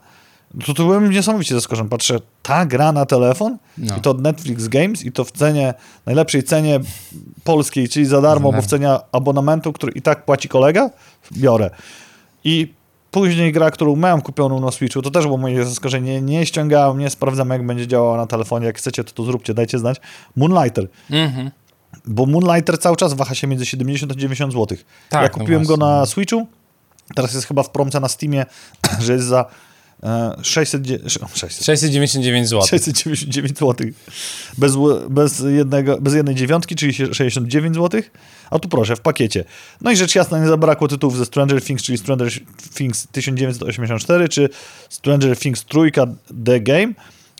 Speaker 2: To, to byłem niesamowicie zaskoczony. Patrzę, ta gra na telefon
Speaker 1: No.
Speaker 2: i to od Netflix Games i to w cenie, najlepszej cenie polskiej, czyli za darmo, bo w cenie abonamentu, który i tak płaci kolega, biorę. I później gra, którą miałem kupioną na Switchu, to też było moje zaskoczenie. Nie ściągałem, nie sprawdzam, jak będzie działała na telefonie. Jak chcecie, to to zróbcie, dajcie znać. Moonlighter.
Speaker 1: Mhm.
Speaker 2: Bo Moonlighter cały czas waha się między 70 a 90 zł.
Speaker 1: Tak,
Speaker 2: ja
Speaker 1: no
Speaker 2: kupiłem go
Speaker 1: właśnie.
Speaker 2: na Switchu, teraz jest chyba w promce na Steamie, że jest za 600, dzie- 600,
Speaker 1: 699 zł.
Speaker 2: 699 zł. Bez, bez, jednego, bez jednej dziewiątki, czyli się- 69 zł. A tu proszę, w pakiecie. No i rzecz jasna, nie zabrakło tytułów ze Stranger Things, czyli Stranger Things 1984, czy Stranger Things trójka The Game.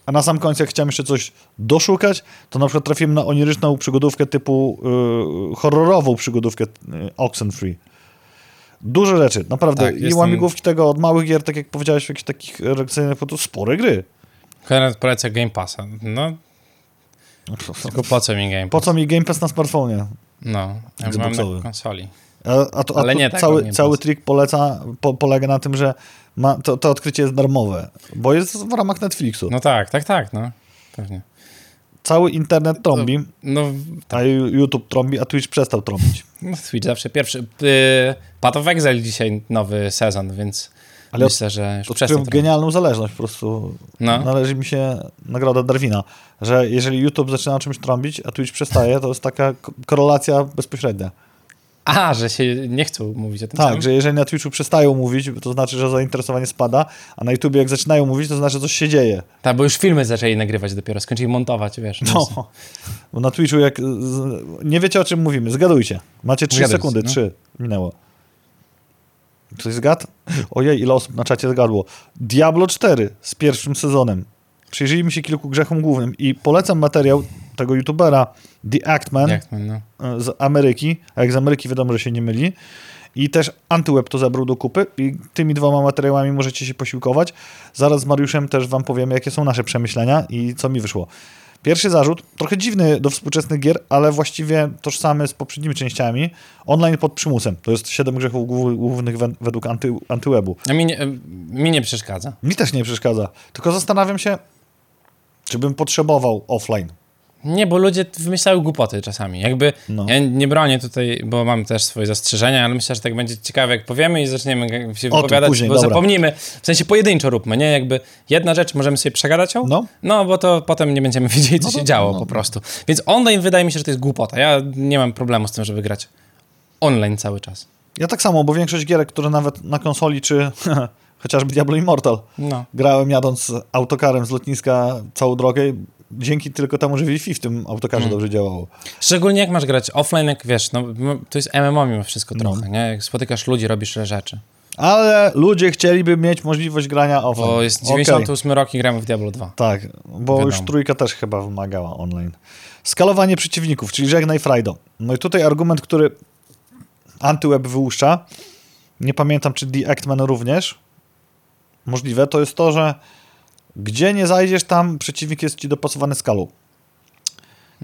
Speaker 2: A na sam koniec, jak chciałem jeszcze coś doszukać, to na przykład trafiłem na oniryczną przygodówkę typu y, horrorową przygodówkę y, Oxenfree. Dużo rzeczy, naprawdę.
Speaker 1: Tak,
Speaker 2: I
Speaker 1: jestem-
Speaker 2: łamigłówki tego od małych gier, tak jak powiedziałeś, w jakichś takich rekreacyjnych, po to spore gry.
Speaker 1: Konrad poleca Game Passa. No, tylko po co mi Game
Speaker 2: Po
Speaker 1: Pass?
Speaker 2: co mi Game Pass na smartfonie?
Speaker 1: No, ja mam na konsoli.
Speaker 2: A, a to, a
Speaker 1: Ale
Speaker 2: to
Speaker 1: nie
Speaker 2: cały, cały trik poleca, po, polega na tym, że ma, to, to odkrycie jest darmowe, bo jest w ramach Netflixu.
Speaker 1: No tak, tak, tak, no. Pewnie.
Speaker 2: Cały internet trąbi,
Speaker 1: No,
Speaker 2: a YouTube trąbi, a Twitch przestał trąbić.
Speaker 1: no Twitch zawsze pierwszy. Yy, Path of Exile dzisiaj nowy sezon, więc
Speaker 2: Ale
Speaker 1: myślę, że już
Speaker 2: czułem genialną zależność, po prostu
Speaker 1: No.
Speaker 2: należy mi się nagroda Darwina, że jeżeli YouTube zaczyna czymś trąbić, a Twitch przestaje, to jest taka ko- korelacja bezpośrednia.
Speaker 1: A, że się nie chcą mówić o tym
Speaker 2: Tak,
Speaker 1: samym?
Speaker 2: że jeżeli na Twitchu przestają mówić, to znaczy, że zainteresowanie spada, a na YouTubie jak zaczynają mówić, to znaczy, że coś się dzieje.
Speaker 1: Tak, bo już filmy zaczęli nagrywać dopiero, skończyli montować, wiesz.
Speaker 2: No. Bo na Twitchu jak... Nie wiecie o czym mówimy, zgadujcie. Macie 3
Speaker 1: Zgadujcie,
Speaker 2: sekundy,
Speaker 1: no.
Speaker 2: 3 minęło. Ktoś zgadł? Ojej, ile osób na czacie zgadło. Diablo 4 z pierwszym sezonem. Przyjrzyjmy się kilku grzechom głównym i polecam materiał tego youtubera The Actman
Speaker 1: Jak to, no.
Speaker 2: z Ameryki, a jak z Ameryki wiadomo, że się nie myli. I też Antyweb to zabrał do kupy i tymi dwoma materiałami możecie się posiłkować. Zaraz z Mariuszem też wam powiemy, jakie są nasze przemyślenia i co mi wyszło. Pierwszy zarzut, trochę dziwny do współczesnych gier, ale właściwie tożsamy z poprzednimi częściami. Online pod przymusem. To jest 7 grzechów głów- głównych we- według anty, Antywebu.
Speaker 1: A mi nie, mi nie przeszkadza.
Speaker 2: Mi też nie przeszkadza. Tylko zastanawiam się, czy bym potrzebował offline.
Speaker 1: Nie, bo ludzie wymyślają głupoty czasami. Jakby
Speaker 2: No.
Speaker 1: ja nie bronię tutaj, bo mam też swoje zastrzeżenia, ale myślę, że tak będzie ciekawe, jak powiemy i zaczniemy się
Speaker 2: O
Speaker 1: wypowiadać,
Speaker 2: później,
Speaker 1: bo
Speaker 2: dobra.
Speaker 1: zapomnimy. W sensie pojedynczo róbmy, nie? Jakby jedna rzecz możemy sobie przegadać ją,
Speaker 2: No.
Speaker 1: no bo to potem nie będziemy wiedzieli, co
Speaker 2: No
Speaker 1: się działo
Speaker 2: no.
Speaker 1: po prostu. Więc online wydaje mi się, że to jest głupota. Ja nie mam problemu z tym, żeby grać online cały czas.
Speaker 2: Ja tak samo, bo większość gierek, które nawet na konsoli, czy chociażby Diablo Immortal,
Speaker 1: No.
Speaker 2: grałem jadąc autokarem z lotniska całą drogę, dzięki tylko temu, że Wi-Fi w tym autokarze
Speaker 1: Mm.
Speaker 2: dobrze działało.
Speaker 1: Szczególnie jak masz grać offline, jak wiesz, no, to jest MMO mimo wszystko
Speaker 2: No.
Speaker 1: trochę, nie? Jak spotykasz ludzi, robisz rzeczy.
Speaker 2: Ale ludzie chcieliby mieć możliwość grania offline.
Speaker 1: Bo jest
Speaker 2: Okej.
Speaker 1: 98 rok i gramy w Diablo 2.
Speaker 2: Tak, bo
Speaker 1: Wiadomo.
Speaker 2: już trójka też chyba wymagała online. Skalowanie przeciwników, czyli żegnaj Frajdo. No i tutaj argument, który Antyweb wyłuszcza, nie pamiętam czy The Actman również, możliwe, to jest to, że gdzie nie zajdziesz, tam przeciwnik jest ci dopasowany skalą.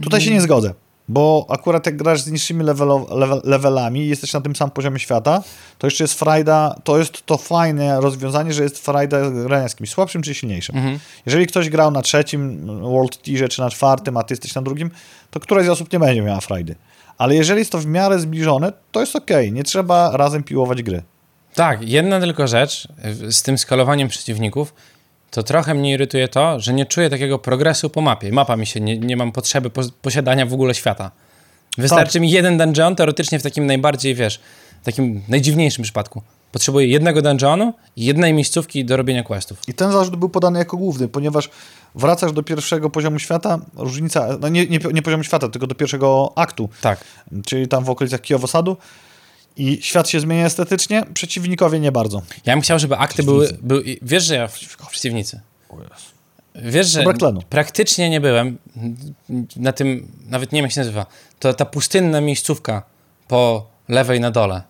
Speaker 2: Tutaj się nie zgodzę, bo akurat jak grasz z niższymi levelo, level, levelami i jesteś na tym samym poziomie świata, to jeszcze jest frajda, to jest to fajne rozwiązanie, że jest frajda grania z kimś słabszym czy silniejszym.
Speaker 1: Mhm.
Speaker 2: Jeżeli ktoś grał na trzecim World Tierze czy na czwartym, a ty jesteś na drugim, to któraś z osób nie będzie miała frajdy. Ale jeżeli jest to w miarę zbliżone, to jest okej. Nie trzeba razem piłować gry.
Speaker 1: Tak, jedna tylko rzecz y, z tym skalowaniem przeciwników, to trochę mnie irytuje to, że nie czuję takiego progresu po mapie. Mapa mi się, nie, nie mam potrzeby pos- posiadania w ogóle świata. Wystarczy
Speaker 2: Tak.
Speaker 1: mi jeden dungeon, teoretycznie w takim najbardziej, wiesz, takim najdziwniejszym przypadku. Potrzebuję jednego dungeonu i jednej miejscówki do robienia questów.
Speaker 2: I ten zarzut był podany jako główny, ponieważ wracasz do pierwszego poziomu świata, różnica, no nie, nie, nie poziomu świata, tylko do pierwszego aktu,
Speaker 1: Tak.
Speaker 2: czyli tam w okolicach Kijowosadu i świat się zmienia estetycznie, przeciwnikowie nie bardzo.
Speaker 1: Ja bym chciał, żeby akty były, były... Wiesz, że ja... W, przeciwnicy. Wiesz, że praktycznie nie byłem na tym, nawet nie wiem jak się nazywa, to ta pustynna miejscówka po lewej na dole.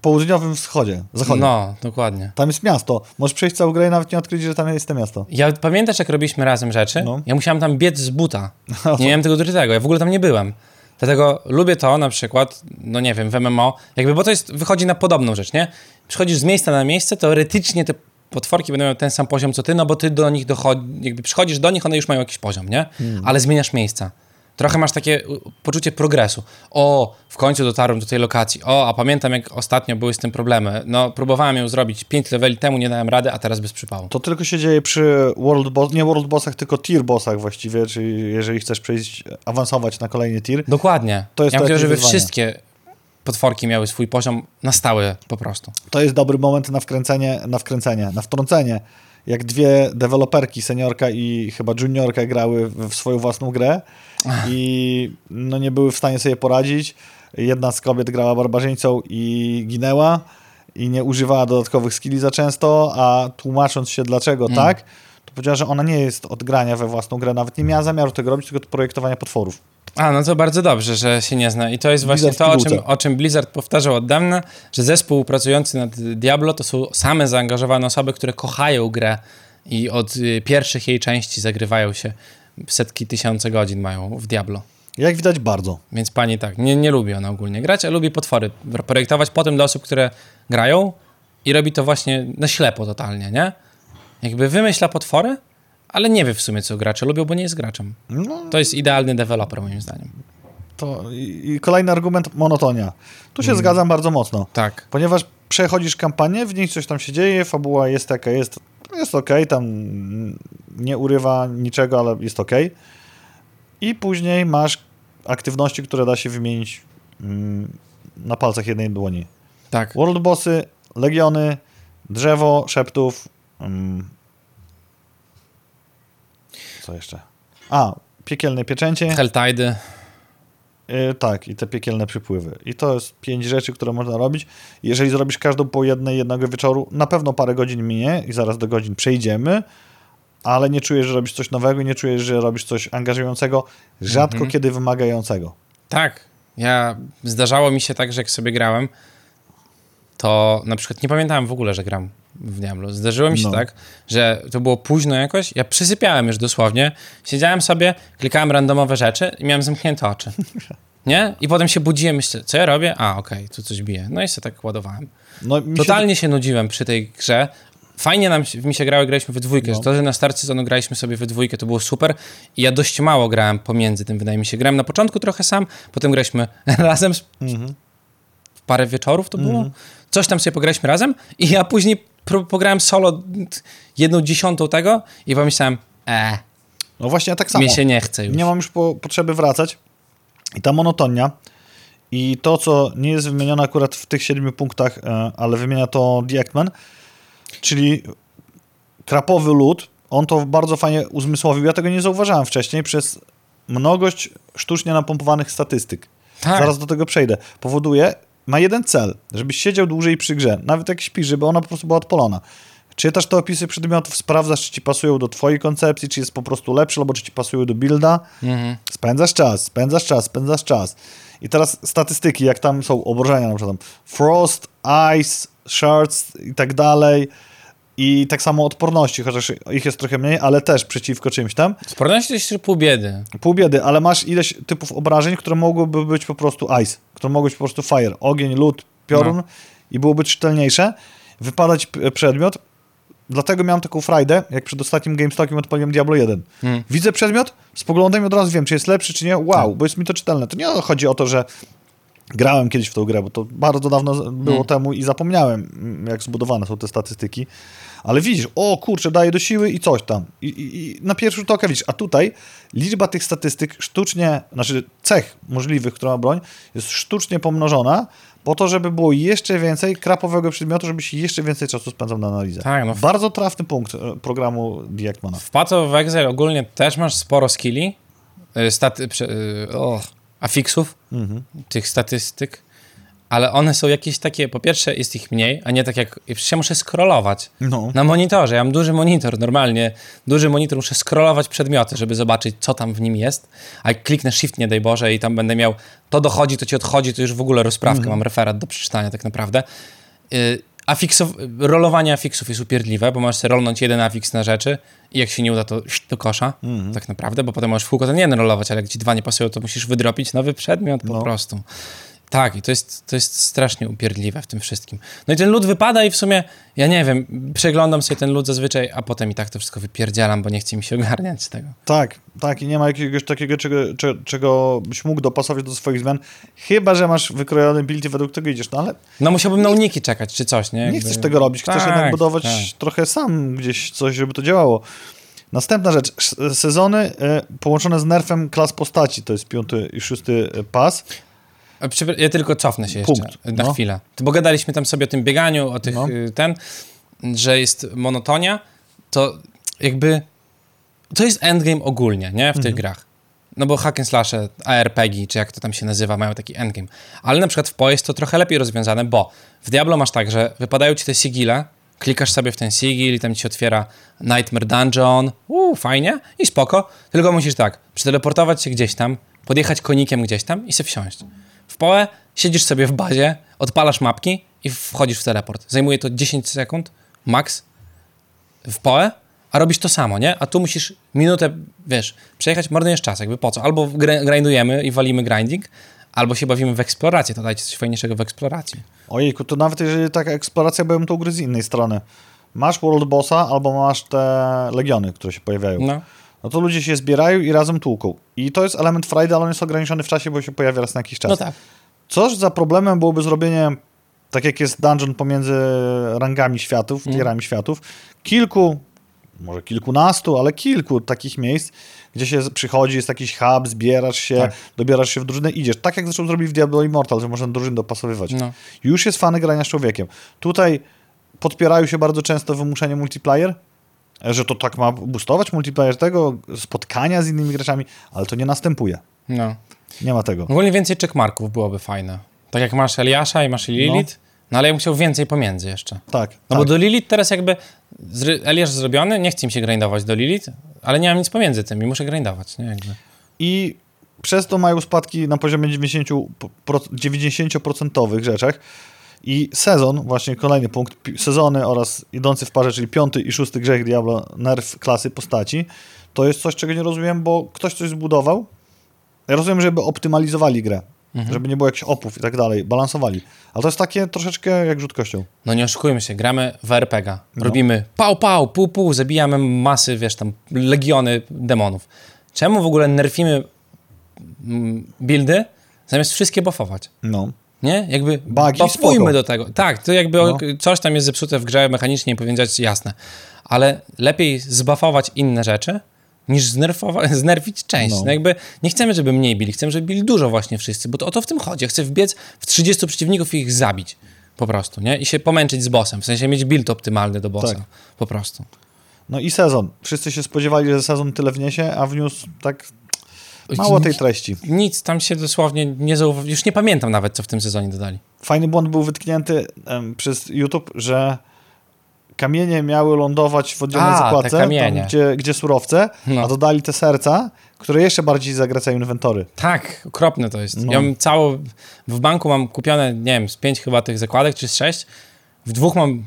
Speaker 2: Południowym wschodzie, zachodzie.
Speaker 1: No, dokładnie.
Speaker 2: Tam jest miasto. Możesz przejść całą grę i nawet nie odkryć, że tam jest to miasto.
Speaker 1: Ja pamiętasz, jak robiliśmy razem rzeczy?
Speaker 2: No.
Speaker 1: Ja musiałem tam biec z buta. Nie miałem tego dorytego, ja w ogóle tam nie byłem. Dlatego lubię to na przykład, no nie wiem, w MMO, jakby, bo to jest, wychodzi na podobną rzecz, nie? Przychodzisz z miejsca na miejsce, teoretycznie te potworki będą miały ten sam poziom co ty, no bo ty do nich dochodzi, jakby przychodzisz do nich, one już mają jakiś poziom, nie? Ale zmieniasz miejsca. Trochę masz takie poczucie progresu. O, w końcu dotarłem do tej lokacji. O, a pamiętam jak ostatnio były z tym problemy. No, próbowałem ją zrobić 5 leveli temu, nie dałem rady, a teraz bez przypału.
Speaker 2: To tylko się dzieje przy World Boss, nie World Bossach, tylko Tier Bossach właściwie, czyli jeżeli chcesz przejść, awansować na kolejny tier.
Speaker 1: Dokładnie.
Speaker 2: To jest
Speaker 1: ja
Speaker 2: to jakieś
Speaker 1: żeby wszystkie potworki miały swój poziom na stałe po prostu.
Speaker 2: To jest dobry moment na wkręcenie, na wkręcenie, na wtrącenie. Jak dwie deweloperki, seniorka i chyba juniorka grały w swoją własną grę i no nie były w stanie sobie poradzić. Jedna z kobiet grała barbarzyńcą i ginęła i nie używała dodatkowych skilli za często, a tłumacząc się dlaczego
Speaker 1: Mm.
Speaker 2: tak, to powiedziała, że ona nie jest od grania we własną grę, nawet nie miała zamiaru tego robić, tylko projektowania potworów.
Speaker 1: A, no to bardzo dobrze, że się nie zna. I to jest właśnie
Speaker 2: Blizzard w
Speaker 1: to, o czym, o czym Blizzard powtarzał od dawna, że zespół pracujący nad Diablo to są same zaangażowane osoby, które kochają grę i od y, pierwszych jej części zagrywają się. Setki, tysiące godzin mają w Diablo.
Speaker 2: Jak widać bardzo.
Speaker 1: Więc pani tak, nie, nie lubi ona ogólnie grać, a lubi potwory projektować potem dla osób, które grają i robi to właśnie na ślepo totalnie, nie? Jakby wymyśla potwory, ale nie wie w sumie, co gracze lubią, bo nie jest graczem.
Speaker 2: No,
Speaker 1: To jest idealny deweloper, moim zdaniem.
Speaker 2: to i, kolejny argument, monotonia. Tu się zgadzam bardzo mocno,
Speaker 1: Tak.
Speaker 2: ponieważ przechodzisz kampanię, w niej coś tam się dzieje, fabuła jest jaka jest, jest okej, tam nie urywa niczego, ale jest okej. I później masz aktywności, które da się wymienić mm, na palcach jednej dłoni.
Speaker 1: Tak.
Speaker 2: World Bossy, Legiony, Drzewo, Szeptów. mm, co jeszcze? A, piekielne pieczęcie.
Speaker 1: Helltide.
Speaker 2: Y, tak, i te piekielne przypływy. I to jest pięć rzeczy, które można robić. Jeżeli zrobisz każdą po jednej, jednego wieczoru, na pewno parę godzin minie i zaraz do godzin przejdziemy, ale nie czujesz, że robisz coś nowego, nie czujesz, że robisz coś angażującego, rzadko
Speaker 1: Mhm.
Speaker 2: kiedy wymagającego.
Speaker 1: Tak. Ja zdarzało mi się tak, że jak sobie grałem, to na przykład nie pamiętałem w ogóle, że gram w Diablo. Zdarzyło mi się
Speaker 2: No.
Speaker 1: tak, że to było późno jakoś, ja przysypiałem już dosłownie, siedziałem sobie, klikałem randomowe rzeczy i miałem zamknięte oczy. Nie? I potem się budziłem, myślę, co ja robię? A, okej, tu coś bije. No i sobie tak ładowałem.
Speaker 2: No, się-
Speaker 1: Totalnie się nudziłem przy tej grze. Fajnie nam mi się grało, graliśmy we dwójkę.
Speaker 2: No.
Speaker 1: To, że na start sezonu graliśmy sobie we dwójkę, to było super. I ja dość mało grałem pomiędzy tym, wydaje mi się. Grałem na początku trochę sam, potem graliśmy razem, z-
Speaker 2: Mhm.
Speaker 1: w parę wieczorów to było. Coś tam sobie pograliśmy razem i ja później pograłem solo jedną dziesiątą tego i pomyślałem, e,
Speaker 2: No właśnie, ja tak samo.
Speaker 1: mi się nie chce już.
Speaker 2: Nie mam już po, potrzeby wracać. I ta monotonia i to, co nie jest wymienione akurat w tych siedmiu punktach, e, ale wymienia to The Eggman, czyli krapowy lód, on to bardzo fajnie uzmysłowił. Ja tego nie zauważałem wcześniej przez mnogość sztucznie napompowanych statystyk.
Speaker 1: Tak.
Speaker 2: Zaraz do tego przejdę. Powoduje, ma jeden cel, żebyś siedział dłużej przy grze, nawet jak śpisz, żeby ona po prostu była odpalona. Czytasz te opisy przedmiotów, sprawdzasz, czy ci pasują do twojej koncepcji, czy jest po prostu lepszy, albo czy ci pasują do builda.
Speaker 1: Mhm.
Speaker 2: Spędzasz czas, spędzasz czas, spędzasz czas. I teraz statystyki, jak tam są obłożenia, na przykład frost, ice, shards i tak dalej. I tak samo odporności, chociaż ich jest trochę mniej, ale też przeciwko czymś tam.
Speaker 1: Sporność to jest pół biedy.
Speaker 2: Pół biedy, ale masz ileś typów obrażeń, które mogłyby być po prostu ice, które mogły być po prostu fire, ogień, lód, piorun
Speaker 1: No.
Speaker 2: i byłoby czytelniejsze. Wypadać przedmiot, dlatego miałem taką frajdę, jak przed ostatnim GameStokiem odpaliłem Diablo 1.
Speaker 1: Mm.
Speaker 2: Widzę przedmiot, spoglądam i od razu wiem, czy jest lepszy, czy nie. Wow,
Speaker 1: Tak.
Speaker 2: bo jest mi to czytelne. To nie chodzi o to, że grałem kiedyś w tą grę, bo to bardzo dawno było
Speaker 1: Mm.
Speaker 2: temu i zapomniałem, jak zbudowane są te statystyki. Ale widzisz, o kurczę, daje do siły i coś tam. I, i, i na pierwszy rzut oka widzisz. A tutaj liczba tych statystyk sztucznie, znaczy cech możliwych, która ma broń, jest sztucznie pomnożona po to, żeby było jeszcze więcej krapowego przedmiotu, żebyś jeszcze więcej czasu spędzał na analizę.
Speaker 1: Tak, no.
Speaker 2: Bardzo trafny punkt e, programu Diekmana.
Speaker 1: W Path of Exile ogólnie też masz sporo skilli, y, staty, prze, o, afiksów,
Speaker 2: Mhm.
Speaker 1: tych statystyk, ale one są jakieś takie, po pierwsze jest ich mniej, a nie tak jak, przecież ja muszę scrollować
Speaker 2: No.
Speaker 1: na monitorze, ja mam duży monitor normalnie, duży monitor, muszę scrollować przedmioty, żeby zobaczyć, co tam w nim jest, a jak kliknę shift, nie daj Boże, i tam będę miał, to dochodzi, to ci odchodzi, to już w ogóle rozprawkę, mam referat do przeczytania tak naprawdę. Y, Afiksow, rolowanie afiksów jest upierdliwe, bo możesz sobie rolnąć jeden afiks na rzeczy i jak się nie uda, to do kosza, tak naprawdę, bo potem możesz w kółko ten jeden rolować, ale jak ci dwa nie pasują, to musisz wydropić nowy przedmiot po
Speaker 2: No.
Speaker 1: prostu. Tak, i to jest, to jest strasznie upierdliwe w tym wszystkim. No i ten lód wypada i w sumie, ja nie wiem, przeglądam sobie ten lód zazwyczaj, a potem i tak to wszystko wypierdzielam, bo nie chce mi się ogarniać tego.
Speaker 2: Tak, tak i nie ma jakiegoś takiego, czego, cze- czego byś mógł dopasować do swoich zmian, chyba, że masz wykrojony build i według tego idziesz, no ale
Speaker 1: No musiałbym na uniki czekać, czy coś, nie?
Speaker 2: nie
Speaker 1: Jakby-
Speaker 2: chcesz tego robić, chcesz
Speaker 1: Tak,
Speaker 2: jednak budować
Speaker 1: tak.
Speaker 2: trochę sam gdzieś coś, żeby to działało. Następna rzecz, sezony e, połączone z nerfem klas postaci, to jest piąty i szósty pas.
Speaker 1: Ja tylko cofnę się jeszcze
Speaker 2: Punkt,
Speaker 1: na
Speaker 2: no.
Speaker 1: chwilę. Bo gadaliśmy tam sobie o tym bieganiu, o tych,
Speaker 2: No.
Speaker 1: y, ten, że jest monotonia, to jakby to jest endgame ogólnie, nie? W tych
Speaker 2: Mhm.
Speaker 1: grach. No bo hack and slashe, ARPG, czy jak to tam się nazywa, mają taki endgame. Ale na przykład w PoE jest to trochę lepiej rozwiązane, bo w Diablo masz tak, że wypadają ci te sigile, klikasz sobie w ten sigil i tam ci się otwiera Nightmare Dungeon, uuu, fajnie i spoko, tylko musisz tak, przeteleportować się gdzieś tam, podjechać konikiem gdzieś tam i sobie wsiąść. W PoE siedzisz sobie w bazie, odpalasz mapki i wchodzisz w teleport. Zajmuje to 10 sekund, max, w PoE, a robisz to samo, nie? A tu musisz minutę, wiesz, przejechać, marnujesz czas, jakby po co? Albo gr- grindujemy i walimy grinding, albo się bawimy w eksplorację, to dajcie coś fajniejszego w eksploracji.
Speaker 2: Ojejku, to nawet jeżeli taka eksploracja, bym tą grę z innej strony. masz World Bossa albo masz te Legiony, które się pojawiają.
Speaker 1: No.
Speaker 2: No to ludzie się zbierają i razem tłuką. I to jest element frajdy, ale on jest ograniczony w czasie, bo się pojawia raz na jakiś czas.
Speaker 1: no tak.
Speaker 2: Coż za problemem byłoby zrobienie, tak jak jest dungeon pomiędzy rangami światów,
Speaker 1: Mm.
Speaker 2: tierami światów, kilku, może kilkunastu, ale kilku takich miejsc, gdzie się przychodzi, jest jakiś hub, zbierasz się,
Speaker 1: Tak.
Speaker 2: dobierasz się w drużynę, idziesz. Tak jak zresztą zrobili w Diablo Immortal, że można drużyn dopasowywać.
Speaker 1: No.
Speaker 2: Już jest fany grania z człowiekiem. Tutaj podpierają się bardzo często wymuszenie multiplayer, że to tak ma boostować multiplayer tego, spotkania z innymi graczami, ale to nie następuje.
Speaker 1: no.
Speaker 2: Nie ma tego.
Speaker 1: Ogólnie więcej checkmarków byłoby fajne. Tak jak masz Eliasza i masz Lilith, no, ale ja bym chciał więcej pomiędzy jeszcze.
Speaker 2: Tak.
Speaker 1: No
Speaker 2: tak.
Speaker 1: bo do Lilith teraz jakby Eliasz zrobiony, nie chce mi się grindować do Lilith, ale nie mam nic pomiędzy tym i muszę grindować, nie? Jakby.
Speaker 2: I przez to mają spadki na poziomie 90%, pro- 90% rzeczach. I sezon, właśnie kolejny punkt, sezony oraz idący w parze, czyli piąty i szósty grzech Diablo, nerw klasy postaci, to jest coś, czego nie rozumiem, bo ktoś coś zbudował. Ja rozumiem, żeby optymalizowali grę, żeby nie było jakichś opów i tak dalej, balansowali. Ale to jest takie troszeczkę jak rzut kością.
Speaker 1: No nie oszukujmy się, gramy w RPG. Robimy pał, pał, pół, pół, zabijamy masy, wiesz, tam legiony demonów. Czemu w ogóle nerfimy mm, buildy, zamiast wszystkie buffować?
Speaker 2: No.
Speaker 1: Nie? Jakby buffujmy
Speaker 2: spoko.
Speaker 1: do tego. Tak, to jakby
Speaker 2: No.
Speaker 1: coś tam jest zepsute w grze mechanicznie i powiedzieć jasne. Ale lepiej zbuffować inne rzeczy, niż znerfowa- znerfić część.
Speaker 2: No.
Speaker 1: No. jakby nie chcemy, żeby mniej bili, chcemy, żeby bili dużo właśnie wszyscy, bo to o to w tym chodzi. Ja chcę wbiec w 30 przeciwników i ich zabić. Po prostu, nie? I się pomęczyć z bossem. W sensie mieć build optymalny do bossa.
Speaker 2: Tak.
Speaker 1: Po prostu.
Speaker 2: No i sezon. Wszyscy się spodziewali, że sezon tyle wniesie, a wniósł tak mało tej treści.
Speaker 1: Nic tam się dosłownie nie zauważyło. Już nie pamiętam nawet, co w tym sezonie dodali.
Speaker 2: Fajny błąd był wytknięty em, przez YouTube, że kamienie miały lądować w oddzielnej
Speaker 1: A,
Speaker 2: zakładce, tam, gdzie, gdzie surowce,
Speaker 1: No.
Speaker 2: a dodali te serca, które jeszcze bardziej zagracają inwentory.
Speaker 1: Tak, okropne to jest.
Speaker 2: No.
Speaker 1: Ja mam całą, w banku mam kupione, nie wiem, z pięć chyba tych zakładek, czy z sześć. W dwóch mam,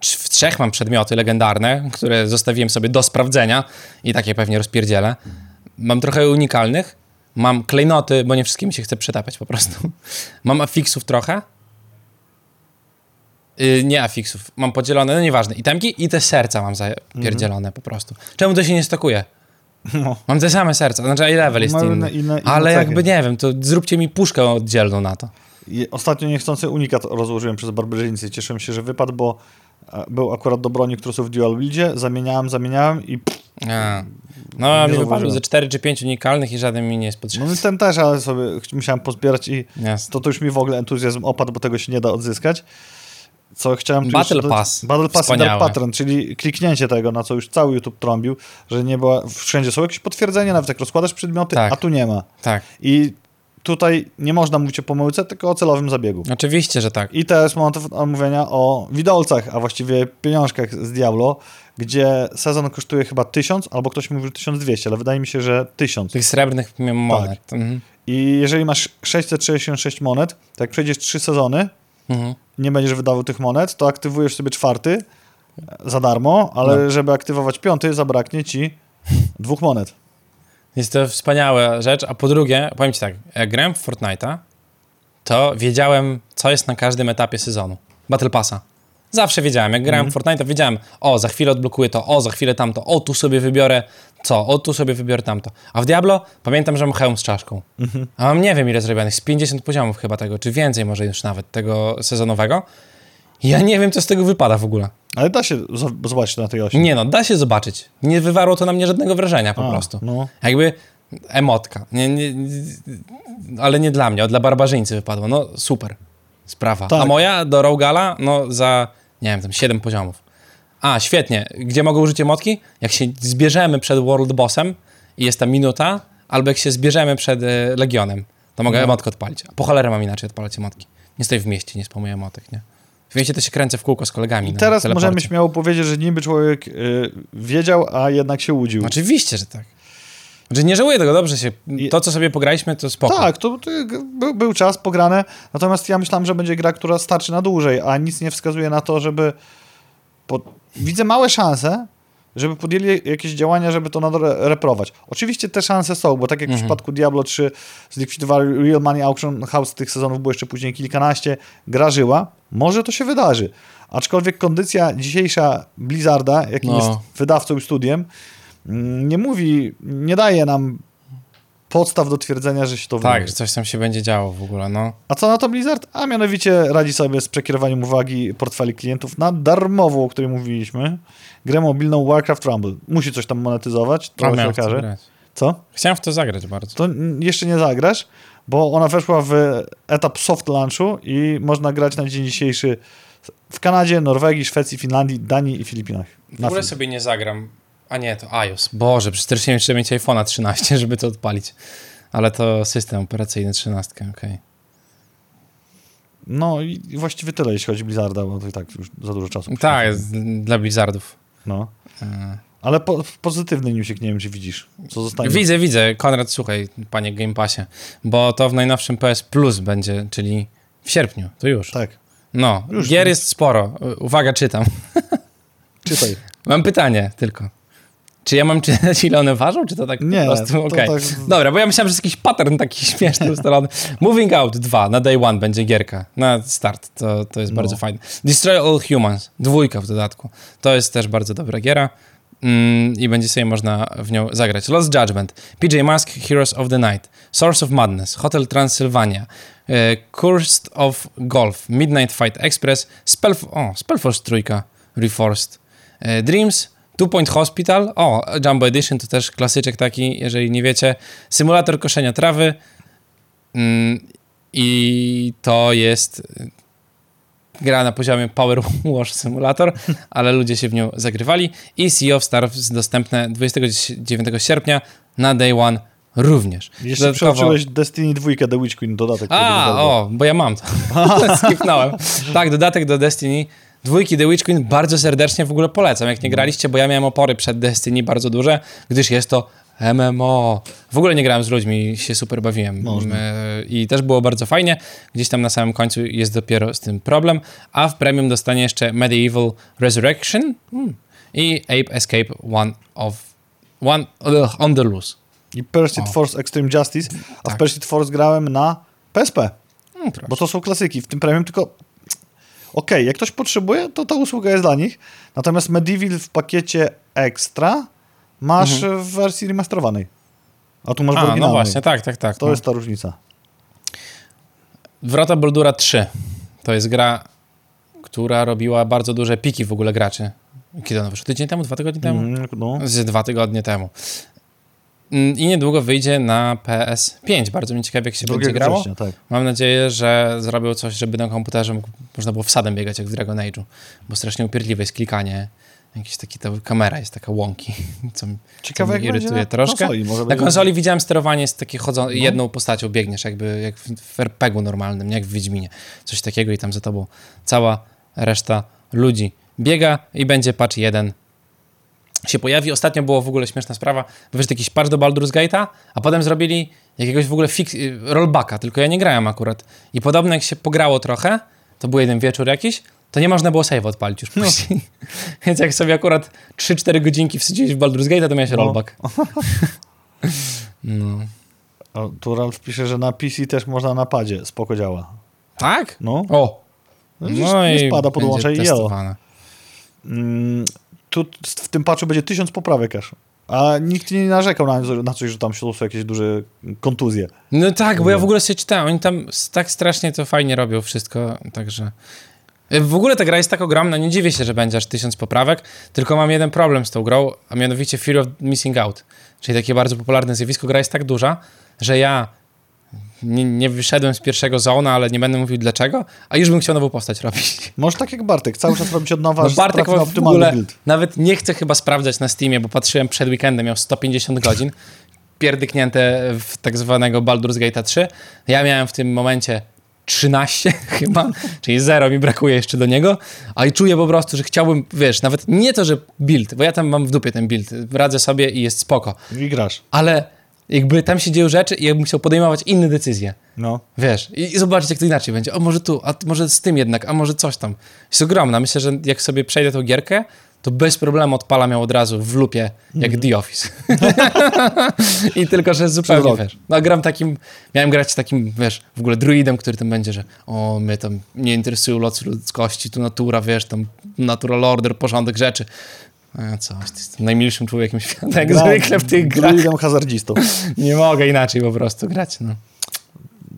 Speaker 1: w trzech mam przedmioty legendarne, które zostawiłem sobie do sprawdzenia i takie pewnie rozpierdzielę. Mam trochę unikalnych. Mam klejnoty, bo nie wszystkim się chce przetapiać po prostu. Mam afiksów trochę. Yy, nie afiksów, mam podzielone, no nieważne. Itemki i te serca mam zapierdzielone po prostu. Czemu to się nie stakuje?
Speaker 2: No.
Speaker 1: Mam te same serca, znaczy i level jest
Speaker 2: Mamy
Speaker 1: inny.
Speaker 2: inne- inne
Speaker 1: ale
Speaker 2: cechy.
Speaker 1: jakby nie wiem, to zróbcie mi puszkę oddzielną na to.
Speaker 2: I ostatnio niechcący unikat rozłożyłem przez barbarzyńcę i cieszyłem się, że wypadł, bo był akurat do broni, które są w dual buildzie, zamieniałem, zamieniałem i pff,
Speaker 1: A. No, mi wypadło ze 4 czy 5 unikalnych i żaden mi nie jest potrzebny.
Speaker 2: no i ten też, ale sobie musiałem pozbierać i
Speaker 1: Jasne.
Speaker 2: to, to już mi w ogóle entuzjazm opadł, bo tego się nie da odzyskać. Co chciałem
Speaker 1: Battle
Speaker 2: dodać-
Speaker 1: Pass.
Speaker 2: Battle Pass i
Speaker 1: Wspaniałe.
Speaker 2: Dark Pattern, czyli kliknięcie tego, na co już cały YouTube trąbił, że nie była, wszędzie są jakieś potwierdzenia, nawet jak rozkładasz przedmioty,
Speaker 1: Tak.
Speaker 2: a tu nie ma.
Speaker 1: Tak,
Speaker 2: I tutaj nie można mówić o pomyłce, tylko o celowym zabiegu.
Speaker 1: oczywiście, że tak.
Speaker 2: I teraz moment omówienia o widolcach, a właściwie pieniążkach z Diablo, gdzie sezon kosztuje chyba 1000, albo ktoś mówi, że 1200, ale wydaje mi się, że 1000.
Speaker 1: Tych srebrnych monet. Mhm.
Speaker 2: I jeżeli masz 666 monet, to jak przejdziesz 3 sezony,
Speaker 1: Mhm.
Speaker 2: nie będziesz wydawał tych monet, to aktywujesz sobie czwarty e, za darmo, ale
Speaker 1: No.
Speaker 2: żeby aktywować piąty, zabraknie ci dwóch monet.
Speaker 1: Jest to wspaniała rzecz, a po drugie, powiem ci tak, jak grałem w Fortnite'a, to wiedziałem, co jest na każdym etapie sezonu. Battle Passa. Zawsze wiedziałem, jak grałem w Fortnite'a, wiedziałem, o, za chwilę odblokuję to, o, za chwilę tamto, o, tu sobie wybiorę co, o, tu sobie wybiorę tamto. A w Diablo pamiętam, że mam hełm z czaszką. A mam nie wiem ile zrobionych, z 50 poziomów chyba tego, czy więcej może już nawet tego sezonowego. Ja nie wiem, co z tego wypada w ogóle.
Speaker 2: Ale da się zobaczyć na tej osi.
Speaker 1: Nie no, da się zobaczyć. Nie wywarło to na mnie żadnego wrażenia po
Speaker 2: A,
Speaker 1: prostu.
Speaker 2: no.
Speaker 1: Jakby emotka. Nie, nie, ale nie dla mnie, dla barbarzyńcy wypadło. No super sprawa.
Speaker 2: Tak.
Speaker 1: A moja do Raugala, no za, nie wiem, tam 7 poziomów. A, świetnie. Gdzie mogę użyć emotki? Jak się zbierzemy przed World Bossem i jest ta minuta, albo jak się zbierzemy przed e, Legionem, to mogę
Speaker 2: No.
Speaker 1: emotkę odpalić. A po cholerę mam inaczej odpalać emotki. Nie stoję w mieście, nie spamuję emotek, nie? W mieście to się kręcę w kółko z kolegami
Speaker 2: I teraz możemy śmiało powiedzieć, że niby człowiek y, wiedział, a jednak się łudził.
Speaker 1: Oczywiście, że tak. Znaczy nie żałuję tego, dobrze się. To, co sobie pograliśmy, to spoko.
Speaker 2: Tak, to, to był, był czas pograne, natomiast ja myślałem, że będzie gra, która starczy na dłużej, a nic nie wskazuje na to, żeby... Po... Widzę małe szanse, żeby podjęli jakieś działania, żeby to nadal re- reprować. Oczywiście te szanse są, bo tak jak w przypadku Diablo 3 zlikwidowali Real Money Auction House, tych sezonów było jeszcze później kilkanaście, gra żyła, może to się wydarzy, Aczkolwiek kondycja dzisiejsza Blizzarda, jakim
Speaker 1: No.
Speaker 2: jest wydawcą i studiem, mm, nie mówi, nie daje nam podstaw do twierdzenia, że się to
Speaker 1: Tak,
Speaker 2: wydarzy.
Speaker 1: że coś tam się będzie działo w ogóle, no.
Speaker 2: A co na to Blizzard? A mianowicie radzi sobie z przekierowaniem uwagi portfeli klientów na darmową, o której mówiliśmy, grę mobilną Warcraft Rumble. Musi coś tam monetyzować,
Speaker 1: A
Speaker 2: to się
Speaker 1: w to
Speaker 2: okaże. Co?
Speaker 1: Chciałem w to zagrać bardzo.
Speaker 2: To jeszcze nie zagrasz, bo ona weszła w etap soft launchu i można grać na dzień dzisiejszy w Kanadzie, Norwegii, Szwecji, Finlandii, Danii i Filipinach.
Speaker 1: W ogóle sobie nie zagram. A nie, to iOS. Boże, przecież też nie trzeba mieć iPhone'a 13, żeby to odpalić. Ale to system operacyjny 13, okej.
Speaker 2: No i właściwie tyle, jeśli chodzi o Blizzarda, bo to i tak już za dużo czasu.
Speaker 1: Tak, jest dla Blizzardów.
Speaker 2: No.
Speaker 1: E,
Speaker 2: Ale po, pozytywny newsik, nie wiem, czy widzisz. Co zostanie?
Speaker 1: Widzę, widzę. Konrad, słuchaj, panie Game Passie, bo to w najnowszym PS Plus będzie, czyli w sierpniu, to już.
Speaker 2: Tak,
Speaker 1: No,
Speaker 2: Już.
Speaker 1: gier jest sporo. Uwaga, czytam.
Speaker 2: czytaj.
Speaker 1: Mam pytanie tylko. Czy ja mam czytać, ile one ważą, czy to tak
Speaker 2: Nie,
Speaker 1: po prostu? Okej.
Speaker 2: tak-
Speaker 1: Dobra, bo ja myślałem, że jest jakiś pattern taki śmieszny ustalony. Moving Out 2 na day one będzie gierka. Na start. To, to jest
Speaker 2: No.
Speaker 1: bardzo fajne. Destroy All Humans. Dwójka w dodatku. To jest też bardzo dobra giera. Mm, I będzie sobie można w nią zagrać. Lost Judgment, PJ Mask, Heroes of the Night, Source of Madness, Hotel Transylvania, e, Cursed of Golf, Midnight Fight Express, Spell... O, Spellforce trójka, Reforced, e, Dreams, Two Point Hospital, o, Jumbo Edition to też klasyczek taki, jeżeli nie wiecie, symulator koszenia trawy mm, i to jest y, gra na poziomie Power Wash Simulator, ale ludzie się w nią zagrywali i Sea of Stars dostępne 29 sierpnia na Day One również.
Speaker 2: Jeszcze
Speaker 1: Dodatkowo-
Speaker 2: przeoczyłeś Destiny 2 The Witch Queen, dodatek.
Speaker 1: a, o, bo ja mam to. Skipnąłem. Tak, dodatek do Destiny. Dwójki The Witch Queen bardzo serdecznie w ogóle polecam. Jak nie graliście, bo ja miałem opory przed Destiny bardzo duże, gdyż jest to MMO. W ogóle nie grałem z ludźmi się super bawiłem.
Speaker 2: Można.
Speaker 1: E, I też było bardzo fajnie. Gdzieś tam na samym końcu jest dopiero z tym problem. A w premium dostanie jeszcze Medieval Resurrection hmm. i Ape Escape One of One on the Loose.
Speaker 2: I Pursuit
Speaker 1: O.
Speaker 2: Force Extreme Justice, a w
Speaker 1: Tak.
Speaker 2: Pursuit Force grałem na PSP,
Speaker 1: Hmm, proszę.
Speaker 2: bo to są klasyki. W tym premium tylko... Okej, jak ktoś potrzebuje, to ta usługa jest dla nich. Natomiast Medieval w pakiecie Extra masz w wersji remasterowanej. A tu masz w
Speaker 1: Mhm. A, no
Speaker 2: oryginalnej.
Speaker 1: właśnie, tak, tak, tak.
Speaker 2: To
Speaker 1: no.
Speaker 2: jest ta różnica.
Speaker 1: Wrota Boldura 3 to jest gra, która robiła bardzo duże piki w ogóle graczy. Kiedy ona wyszła? Tydzień temu? Dwa tygodnie temu?
Speaker 2: Mm, no.
Speaker 1: Z dwa tygodnie temu. Mm, I niedługo wyjdzie na PS5. Bardzo mnie ciekawi, jak się będzie
Speaker 2: 2
Speaker 1: grało.
Speaker 2: września, tak.
Speaker 1: Mam nadzieję, że zrobią coś, żeby na komputerze można było wsadem biegać jak w Dragon Age'u, bo strasznie upierdliwe jest klikanie. Jakiś taki, ta kamera jest taka łąki, co
Speaker 2: Ciekawe,
Speaker 1: co mnie irytuje troszkę.
Speaker 2: konsoli.
Speaker 1: Na
Speaker 2: będzie-
Speaker 1: konsoli widziałem sterowanie jest takie chodzą,
Speaker 2: No.
Speaker 1: jedną postacią biegniesz, jakby jak w, w RPG-u normalnym, nie jak w Wiedźminie. Coś takiego i tam za tobą cała reszta ludzi biega i będzie patch jeden się pojawi. Ostatnio było w ogóle śmieszna sprawa. Wyszedł jakiś patch do Baldur's Gate'a, a potem zrobili jakiegoś w ogóle fix, y, rollbacka, tylko ja nie grałem akurat. I podobno jak się pograło trochę, to był jeden wieczór jakiś, to nie można było save odpalić już później. Więc jak sobie akurat 3-4 godzinki wsadziłeś w Baldur's Gate'a, to miałeś
Speaker 2: No.
Speaker 1: rollback. No.
Speaker 2: O, tu Ralf pisze, że na PC też można na padzie. Spoko działa.
Speaker 1: Tak?
Speaker 2: No.
Speaker 1: O!
Speaker 2: No, nie spada, podłącza i jelo. Mm, tu w tym patchu będzie tysiąc poprawek aż. A nikt nie narzekał na, na coś, że tam się są jakieś duże kontuzje.
Speaker 1: No tak, bo ja w ogóle sobie czytałem, oni tam tak strasznie to fajnie robią wszystko, także... E, W ogóle ta gra jest tak ogromna, nie dziwię się, że będzie aż tysiąc poprawek, tylko mam jeden problem z tą grą, a mianowicie Fear of Missing Out, czyli takie bardzo popularne zjawisko. Gra jest tak duża, że ja nie, nie wyszedłem z pierwszego zona, ale nie będę mówił dlaczego, a już bym chciał nową postać robić.
Speaker 2: Może tak jak Bartek, cały czas robić od nowa,
Speaker 1: No Bartek
Speaker 2: na
Speaker 1: w ogóle
Speaker 2: build.
Speaker 1: nawet nie chcę chyba sprawdzać na Steamie, bo patrzyłem przed weekendem, miał 150 godzin, pierdyknięte w tak zwanego Baldur's Gate 3. Ja miałem w tym momencie 13 chyba, czyli zero mi brakuje jeszcze do niego, a i czuję po prostu, że chciałbym, wiesz, nawet nie to, że build, bo ja tam mam w dupie ten build, radzę sobie i jest spoko,
Speaker 2: I grasz.
Speaker 1: ale jakby tam się dzieją rzeczy i ja bym chciał podejmować inne decyzje.
Speaker 2: No.
Speaker 1: Wiesz, i, i zobaczyć, jak to inaczej będzie. O, może tu, a może z tym jednak, a może coś tam. Jest ogromna. Myślę, że jak sobie przejdę tą gierkę, to bez problemu odpala miał od razu w lupie, jak
Speaker 2: Mhm.
Speaker 1: The Office. I tylko, że zupełnie, wiesz, no gram takim, miałem grać takim, wiesz, w ogóle druidem, który tam będzie, że o, mnie tam nie interesują locy ludzkości, tu natura, wiesz, tam natural order, porządek rzeczy. A ty jestem najmilszym człowiekiem świata, jak
Speaker 2: Gram
Speaker 1: zwykle w tych grach.
Speaker 2: druidem hazardzistą.
Speaker 1: Nie mogę inaczej po prostu grać, no.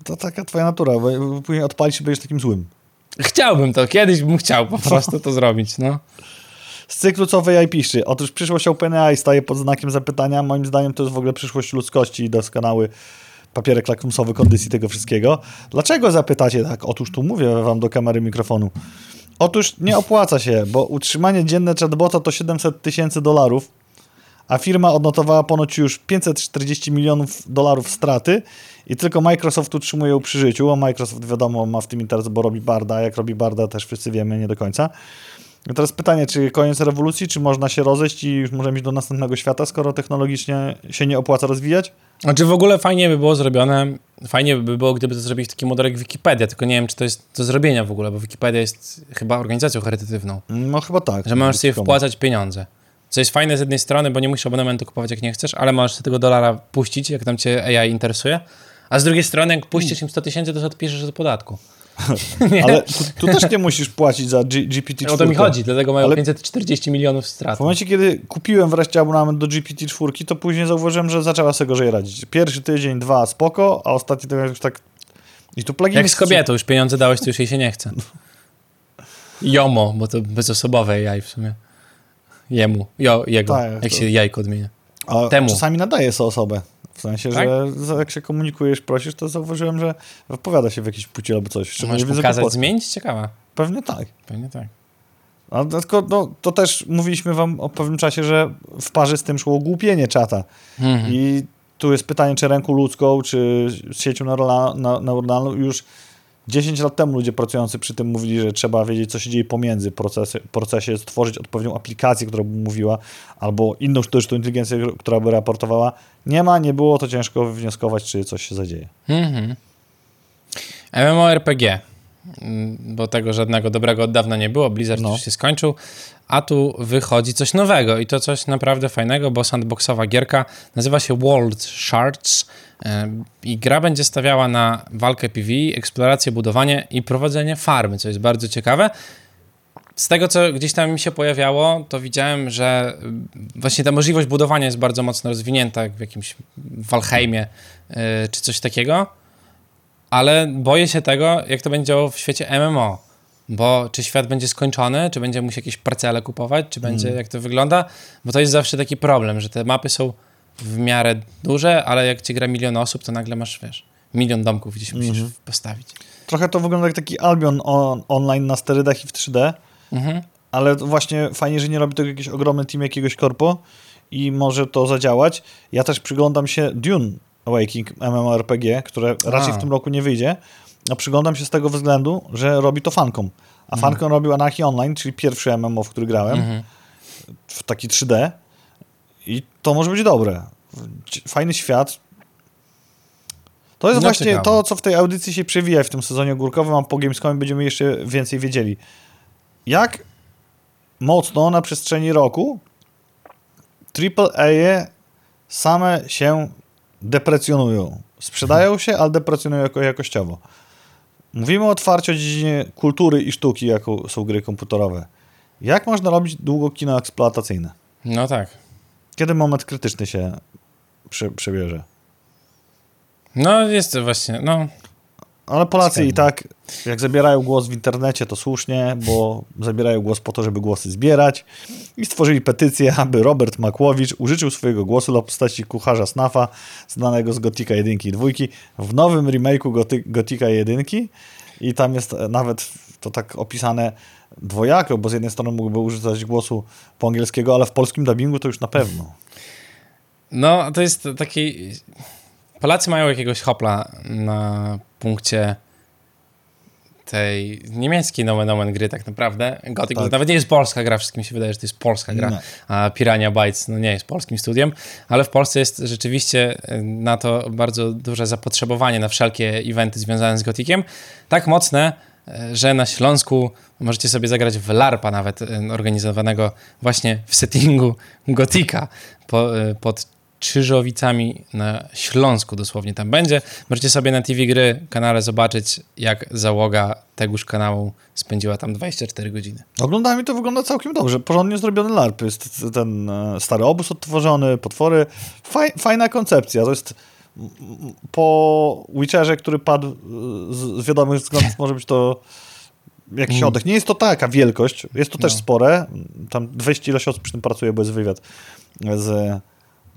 Speaker 2: To taka twoja natura, bo później odpalisz i będziesz takim złym.
Speaker 1: Chciałbym to, kiedyś bym chciał po prostu to zrobić, no.
Speaker 2: Z cyklu co AI piszczy? Otóż przyszłość OpenAI staje pod znakiem zapytania. Moim zdaniem to jest w ogóle przyszłość ludzkości i doskonały papierek lakmusowy kondycji tego wszystkiego. Dlaczego zapytacie tak? Otóż tu mówię wam do kamery mikrofonu. Otóż nie opłaca się, bo utrzymanie dzienne chatbota to 700 tysięcy dolarów, a firma odnotowała ponoć już 540 milionów dolarów straty i tylko Microsoft utrzymuje ją przy życiu, a Microsoft wiadomo ma w tym interes, bo robi Barda, jak robi Barda też wszyscy wiemy nie do końca. I teraz pytanie, czy koniec rewolucji, czy można się rozejść i już możemy iść do następnego świata, skoro technologicznie się nie opłaca rozwijać?
Speaker 1: Znaczy w ogóle fajnie by było zrobione, fajnie by było, gdyby to zrobić taki model jak Wikipedia, tylko nie wiem, czy to jest do zrobienia w ogóle, bo Wikipedia jest chyba organizacją charytatywną,
Speaker 2: No chyba tak.
Speaker 1: że możesz sobie
Speaker 2: Komu?
Speaker 1: wpłacać pieniądze. Co jest fajne z jednej strony, bo nie musisz abonamentu kupować jak nie chcesz, ale możesz tego dolara puścić, jak tam cię AI interesuje, a z drugiej strony, jak puścisz im 100 tysięcy, to odpiszesz do podatku.
Speaker 2: Ale tu, tu też nie musisz płacić za G- GPT-4.
Speaker 1: O to mi chodzi, dlatego mają
Speaker 2: Ale-
Speaker 1: 540 milionów strat.
Speaker 2: W momencie, kiedy kupiłem wreszcie abonament do GPT-4, to później zauważyłem, że zaczęła sobie gorzej radzić. Pierwszy tydzień, dwa, spoko, a ostatni tydzień już tak... I tu pluginy...
Speaker 1: Jak z kobietą, już pieniądze dałeś, to już jej się nie chce. Jomo, bo to bezosobowe jaj w sumie. Jemu, jo, jego,
Speaker 2: Tak,
Speaker 1: jak
Speaker 2: to-
Speaker 1: się jajko odmienia.
Speaker 2: A
Speaker 1: temu.
Speaker 2: czasami nadaje sobie osobę. W sensie,
Speaker 1: Tak?
Speaker 2: że jak się komunikujesz, prosisz, to zauważyłem, że wypowiada się w jakiejś płci albo coś. szczególnie
Speaker 1: Możesz pokazać,
Speaker 2: polskim.
Speaker 1: zmienić? Ciekawe.
Speaker 2: Pewnie tak.
Speaker 1: Pewnie tak.
Speaker 2: A tylko no, to też mówiliśmy wam o pewnym czasie, że w parze z tym szło ogłupienie czata.
Speaker 1: Mhm.
Speaker 2: I tu jest pytanie, czy ręką ludzką, czy siecią neurola- na- neuronalną. Już 10 lat temu ludzie pracujący przy tym mówili, że trzeba wiedzieć, co się dzieje pomiędzy procesy, procesie, stworzyć odpowiednią aplikację, która by mówiła, albo inną sztuczną inteligencję, która by raportowała. Nie ma, nie było, to ciężko wywnioskować, czy coś się zadzieje.
Speaker 1: Mhm. MMORPG, Mm, bo tego żadnego dobrego od dawna nie było, Blizzard
Speaker 2: No.
Speaker 1: już się skończył, a tu wychodzi coś nowego i to coś naprawdę fajnego, bo sandboxowa gierka nazywa się World Shards e, i gra będzie stawiała na walkę PvE, eksplorację, budowanie i prowadzenie farmy, co jest bardzo ciekawe. Z tego, co gdzieś tam mi się pojawiało, to widziałem, że właśnie ta możliwość budowania jest bardzo mocno rozwinięta, jak w jakimś Valheimie y, czy coś takiego, ale boję się tego, jak to będzie działało w świecie MMO, bo czy świat będzie skończony, czy będzie musiał jakieś parcele kupować, czy będzie, jak to wygląda, bo to jest zawsze taki problem, że te mapy są w miarę duże, ale jak ci gra milion osób, to nagle masz, wiesz, milion domków gdzieś musisz postawić.
Speaker 2: Trochę to wygląda jak taki Albion on, online na sterydach i w 3D,
Speaker 1: Mhm.
Speaker 2: ale to właśnie fajnie, że nie robi tego jakiś ogromny team jakiegoś korpo i może to zadziałać. Ja też przyglądam się Dune Awakening MMORPG, które raczej w tym roku nie wyjdzie, a przyglądam się z tego względu, że robi to Fancom. A Fancom robił Anarchy Online, czyli pierwszy MMO, w który grałem,
Speaker 1: Mhm.
Speaker 2: w taki 3D i to może być dobre. Fajny świat. To jest
Speaker 1: No,
Speaker 2: właśnie
Speaker 1: ciekawe.
Speaker 2: to, co w tej audycji się przewija w tym sezonie ogórkowym, a po Gamescomie będziemy jeszcze więcej wiedzieli. Jak mocno na przestrzeni roku AAA same się deprecjonują. Sprzedają się, ale deprecjonują jako jakościowo. Mówimy otwarcie o dziedzinie kultury i sztuki, jaką są gry komputerowe. Jak można robić długo kino eksploatacyjne?
Speaker 1: No tak.
Speaker 2: Kiedy moment krytyczny się przebierze?
Speaker 1: No jest właśnie, no
Speaker 2: Ale Polacy i tak, jak zabierają głos w internecie, to słusznie, bo zabierają głos po to, żeby głosy zbierać i stworzyli petycję, aby Robert Makłowicz użyczył swojego głosu dla postaci kucharza Snafa, znanego z Gotika 1 i 2, w nowym remake'u Goty- Gotika 1 i tam jest nawet to tak opisane dwojako, bo z jednej strony mógłby używać głosu po angielskiego, ale w polskim dubbingu to już na pewno.
Speaker 1: No, to jest taki. Polacy mają jakiegoś hopla na punkcie tej niemieckiej nomen omen gry tak naprawdę. Gothic
Speaker 2: Tak.
Speaker 1: nawet nie jest polska gra, wszystkim się wydaje, że to jest polska gra,
Speaker 2: Nie.
Speaker 1: a Pirania Bytes no nie jest polskim studiem, ale w Polsce jest rzeczywiście y, na to bardzo duże zapotrzebowanie na wszelkie eventy związane z Gothiciem. Tak mocne, e, że na Śląsku możecie sobie zagrać w LARPa nawet, e, organizowanego właśnie w settingu Gotika po, pod Czyżowicami na Śląsku dosłownie tam będzie. Możecie sobie na TV Gry kanale zobaczyć, jak załoga tegoż kanału spędziła tam 24 godziny.
Speaker 2: Oglądałem i to wygląda całkiem dobrze. Porządnie zrobiony LARP. Jest ten e, stary obóz odtworzony, potwory. Faj, fajna koncepcja. To jest po Witcherze, który padł e, z, z wiadomych względów, może być to jakiś
Speaker 1: Mm.
Speaker 2: oddech. Nie jest to taka wielkość. Jest to też
Speaker 1: No.
Speaker 2: spore. Tam 200 ilość osób przy tym pracuje, bo jest wywiad z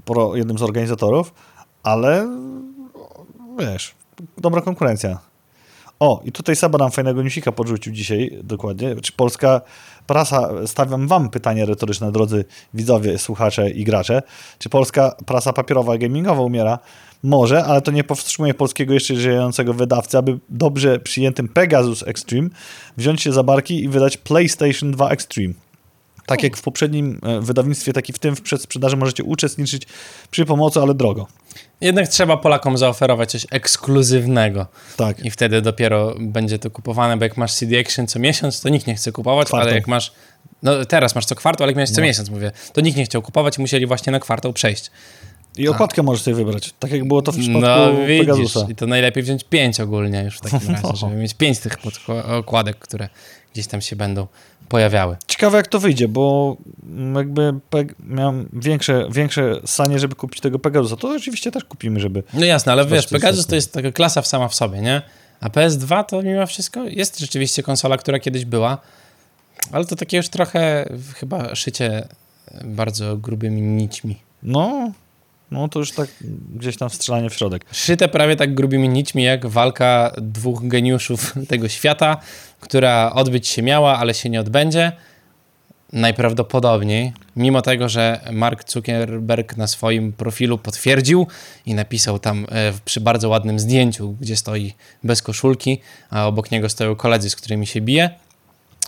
Speaker 2: pro, jednym z organizatorów, ale wiesz, dobra konkurencja. O, i tutaj Saba nam fajnego newsika podrzucił dzisiaj, dokładnie. Czy polska prasa, stawiam wam pytanie retoryczne, drodzy widzowie, słuchacze i gracze. Czy polska prasa papierowa, gamingowa umiera? Może, ale to nie powstrzymuje polskiego jeszcze żyjącego wydawcy, aby dobrze przyjętym Pegasus Extreme wziąć się za barki i wydać PlayStation 2 Extreme. Tak jak w poprzednim e, wydawnictwie, tak i w tym w przedsprzedaży możecie uczestniczyć przy pomocy, ale drogo.
Speaker 1: Jednak trzeba Polakom zaoferować coś ekskluzywnego.
Speaker 2: Tak.
Speaker 1: I wtedy dopiero będzie to kupowane, bo jak masz CD Action co miesiąc, to nikt nie chce kupować, ale jak masz, no teraz masz co kwartał, ale jak miałeś co
Speaker 2: No.
Speaker 1: miesiąc, mówię, to nikt nie chciał kupować i musieli właśnie na kwartał przejść.
Speaker 2: I okładkę możesz sobie wybrać, tak jak było to w przypadku
Speaker 1: No widzisz,
Speaker 2: Pegasusa.
Speaker 1: i to najlepiej wziąć pięć ogólnie już w takim razie,
Speaker 2: No.
Speaker 1: żeby mieć pięć tych podkła- okładek, które gdzieś tam się będą pojawiały.
Speaker 2: Ciekawe jak to wyjdzie, bo jakby miałem większe, większe sanie, żeby kupić tego Pegasusa. To oczywiście też kupimy, żeby...
Speaker 1: No jasne, ale wiesz, Pegasus to jest taka klasa sama w sobie, nie? A PS2 to mimo wszystko jest rzeczywiście konsola, która kiedyś była, ale to takie już trochę chyba szycie bardzo grubymi nićmi.
Speaker 2: No, no to już tak gdzieś tam strzelanie w środek.
Speaker 1: Szyte prawie tak grubymi nićmi jak walka dwóch geniuszów tego świata, która odbyć się miała, ale się nie odbędzie. Najprawdopodobniej, mimo tego, że Mark Zuckerberg na swoim profilu potwierdził i napisał tam e, przy bardzo ładnym zdjęciu, gdzie stoi bez koszulki, a obok niego stoją koledzy, z którymi się bije.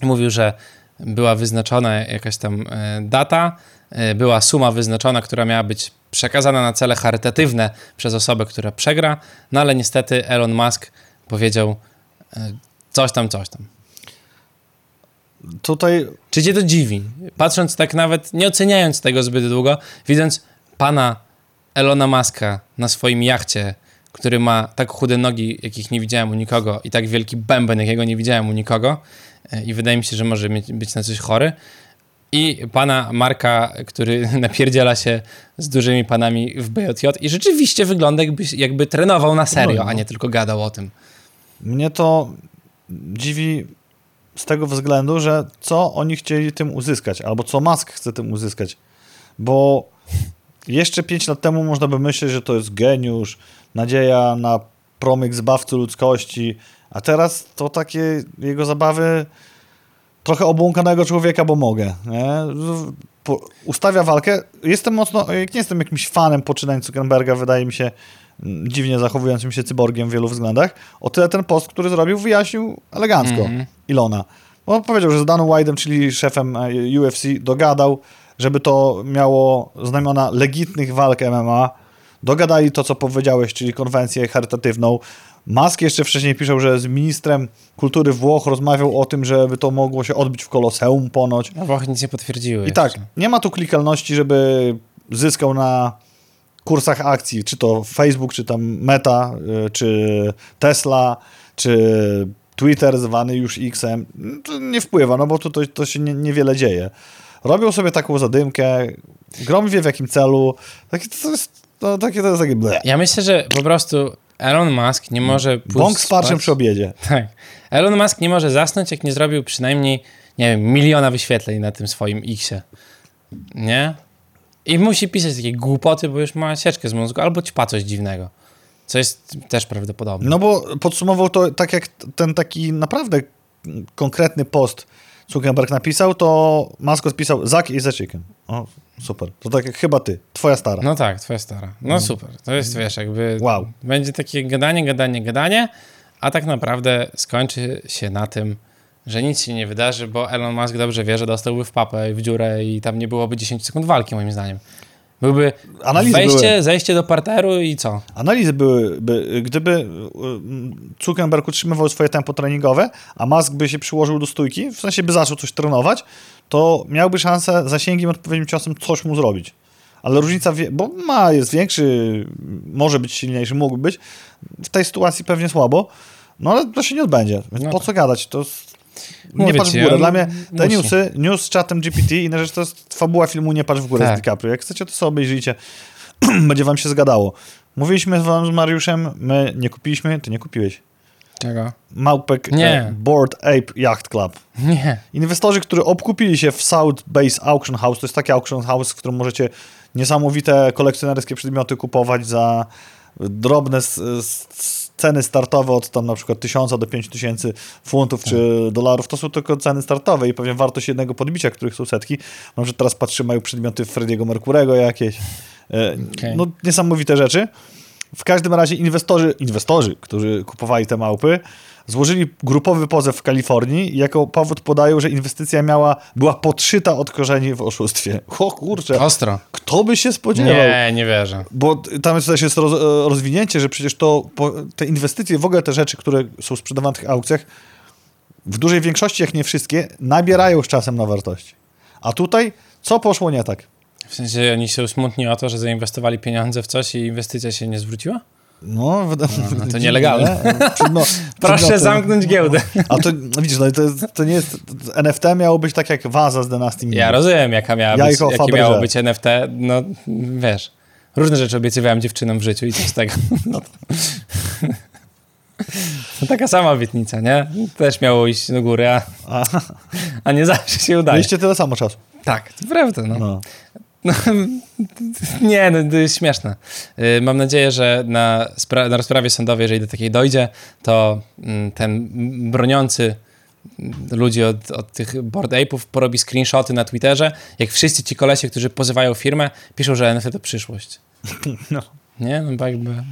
Speaker 1: Mówił, że była wyznaczona jakaś tam e, data, była suma wyznaczona, która miała być przekazana na cele charytatywne przez osobę, która przegra, no ale niestety Elon Musk powiedział e, coś tam, coś tam.
Speaker 2: Tutaj
Speaker 1: Czy cię to dziwi? Patrząc tak nawet, nie oceniając tego zbyt długo, widząc pana Elona Muska na swoim jachcie, który ma tak chude nogi, jakich nie widziałem u nikogo i tak wielki bęben, jakiego nie widziałem u nikogo e, i wydaje mi się, że może być na coś chory i pana Marka, który napierdziela się z dużymi panami w BJJ i rzeczywiście wygląda jakby, jakby trenował na serio,
Speaker 2: No, no.
Speaker 1: a nie tylko gadał o tym.
Speaker 2: mnie to dziwi z tego względu, że co oni chcieli tym uzyskać, albo co Musk chce tym uzyskać. Bo jeszcze 5 lat temu można by myśleć, że to jest geniusz, nadzieja na promyk zbawcy ludzkości, a teraz to takie jego zabawy trochę obłąkanego człowieka, bo mogę. Nie? Ustawia walkę. Jestem mocno, jak nie jestem jakimś fanem poczynań Zuckerberga, wydaje mi się mm, dziwnie zachowującym się cyborgiem w wielu względach. O tyle ten post, który zrobił, wyjaśnił elegancko
Speaker 1: Mhm.
Speaker 2: Ilona. On powiedział, że z Danem White'em, czyli szefem e, UFC, dogadał, żeby to miało znamiona legitnych walk MMA. Dogadali to, co powiedziałeś, czyli konwencję charytatywną. Musk jeszcze wcześniej pisze, że z ministrem kultury Włoch rozmawiał o tym, żeby to mogło się odbyć w Koloseum ponoć.
Speaker 1: No Włochy nic nie potwierdziły.
Speaker 2: I tak,
Speaker 1: jeszcze.
Speaker 2: nie ma tu klikalności, żeby zyskał na kursach akcji, czy to Facebook, czy tam Meta, y, czy Tesla, czy Twitter zwany już Xem. To nie wpływa, no bo tu to, to się nie, niewiele dzieje. Robią sobie taką zadymkę, Grom wie w jakim celu. Takie to jest, no, takie to jest takie ble.
Speaker 1: Ja myślę, że po prostu Elon Musk nie może pójść
Speaker 2: Bąk z parczem przy obiedzie.
Speaker 1: Tak. Elon Musk nie może zasnąć, jak nie zrobił przynajmniej, nie wiem, miliona wyświetleń na tym swoim Xie. Nie? I musi pisać takie głupoty, bo już ma sieczkę z mózgu, albo ćpa coś dziwnego. Co jest też prawdopodobne.
Speaker 2: No bo podsumował to tak jak ten taki naprawdę konkretny post Zuckerberg napisał, to Musk odpisał Zack is a chicken. O, super. To tak jak chyba ty, twoja stara.
Speaker 1: No tak, twoja stara. No super. To jest, wiesz, jakby
Speaker 2: Wow.
Speaker 1: będzie takie gadanie, gadanie, gadanie, a tak naprawdę skończy się na tym, że nic się nie wydarzy, bo Elon Musk dobrze wie, że dostałby w papę i w dziurę i tam nie byłoby 10 sekund walki, moim zdaniem. Byłby
Speaker 2: Analizy
Speaker 1: wejście,
Speaker 2: były.
Speaker 1: zejście do parteru i co?
Speaker 2: Analizy byłyby, gdyby y, Zuckerberg utrzymywał swoje tempo treningowe, a Musk by się przyłożył do stójki, w sensie by zaczął coś trenować, to miałby szansę zasięgiem odpowiednim ciosem coś mu zrobić. Ale różnica, bo ma, jest większy, może być silniejszy, mógłby być. W tej sytuacji pewnie słabo, no ale to się nie odbędzie. Więc
Speaker 1: No
Speaker 2: po co gadać? To. Nie
Speaker 1: Mówię
Speaker 2: patrz w górę. Dla mnie te
Speaker 1: musi.
Speaker 2: newsy, news z czatem GPT i inne rzeczy to jest fabuła filmu Nie patrz w górę
Speaker 1: Tak.
Speaker 2: z DiCaprio. Jak chcecie, to sobie obejrzyjcie. Będzie wam się zgadało. Mówiliśmy z wam z Mariuszem, my nie kupiliśmy, ty nie kupiłeś.
Speaker 1: Czego?
Speaker 2: Małpek
Speaker 1: Nie.
Speaker 2: e, Board Ape Yacht Club.
Speaker 1: Nie.
Speaker 2: Inwestorzy, którzy obkupili się w South Base Auction House, to jest taki auction house, w którym możecie niesamowite kolekcjonerskie przedmioty kupować za drobne ceny startowe od tam na przykład 1000 do 5000 funtów czy dolarów. To są tylko ceny startowe i pewnie wartość jednego podbicia, których są setki. Może teraz patrzymy, mają przedmioty Frediego Mercurego jakieś. E,
Speaker 1: Okej.
Speaker 2: No niesamowite rzeczy. W każdym razie inwestorzy, inwestorzy, którzy kupowali te małpy, złożyli grupowy pozew w Kalifornii i jako powód podają, że inwestycja miała, była podszyta od korzeni w oszustwie. O kurczę,
Speaker 1: Ostro.
Speaker 2: kto by się spodziewał?
Speaker 1: Nie, nie wierzę.
Speaker 2: Bo tam też jest roz, rozwinięcie, że przecież to te inwestycje, w ogóle te rzeczy, które są sprzedawane w tych aukcjach, w dużej większości, jak nie wszystkie, nabierają z czasem na wartości. A tutaj co poszło nie tak?
Speaker 1: W sensie oni się usmutni o to, że zainwestowali pieniądze w coś i inwestycja się nie zwróciła?
Speaker 2: No, wyda-
Speaker 1: no to nielegalne.
Speaker 2: No,
Speaker 1: Proszę zamknąć giełdę.
Speaker 2: A to no widzisz, no, to, to nie jest. NFT miało być tak jak waza z Dynastii.
Speaker 1: Ja rozumiem, jaka miała być,
Speaker 2: Jajko
Speaker 1: jakie miało być NFT. No, wiesz, różne rzeczy obiecywałem dziewczynom w życiu i co z tego? No to... No, taka sama obietnica, nie? Też miało iść do góry, a,
Speaker 2: A,
Speaker 1: a nie zawsze się udaje.
Speaker 2: mieliście tyle samo czasu.
Speaker 1: Tak, to prawda, no.
Speaker 2: No.
Speaker 1: No, nie, no to jest śmieszne. Y, Mam nadzieję, że na, spra- na rozprawie sądowej, jeżeli do takiej dojdzie, to mm, ten broniący ludzi od, od tych board ape'ów porobi screenshoty na Twitterze, jak wszyscy ci kolesie, którzy pozywają firmę, piszą, że NFT to przyszłość.
Speaker 2: No.
Speaker 1: Nie? No jakby...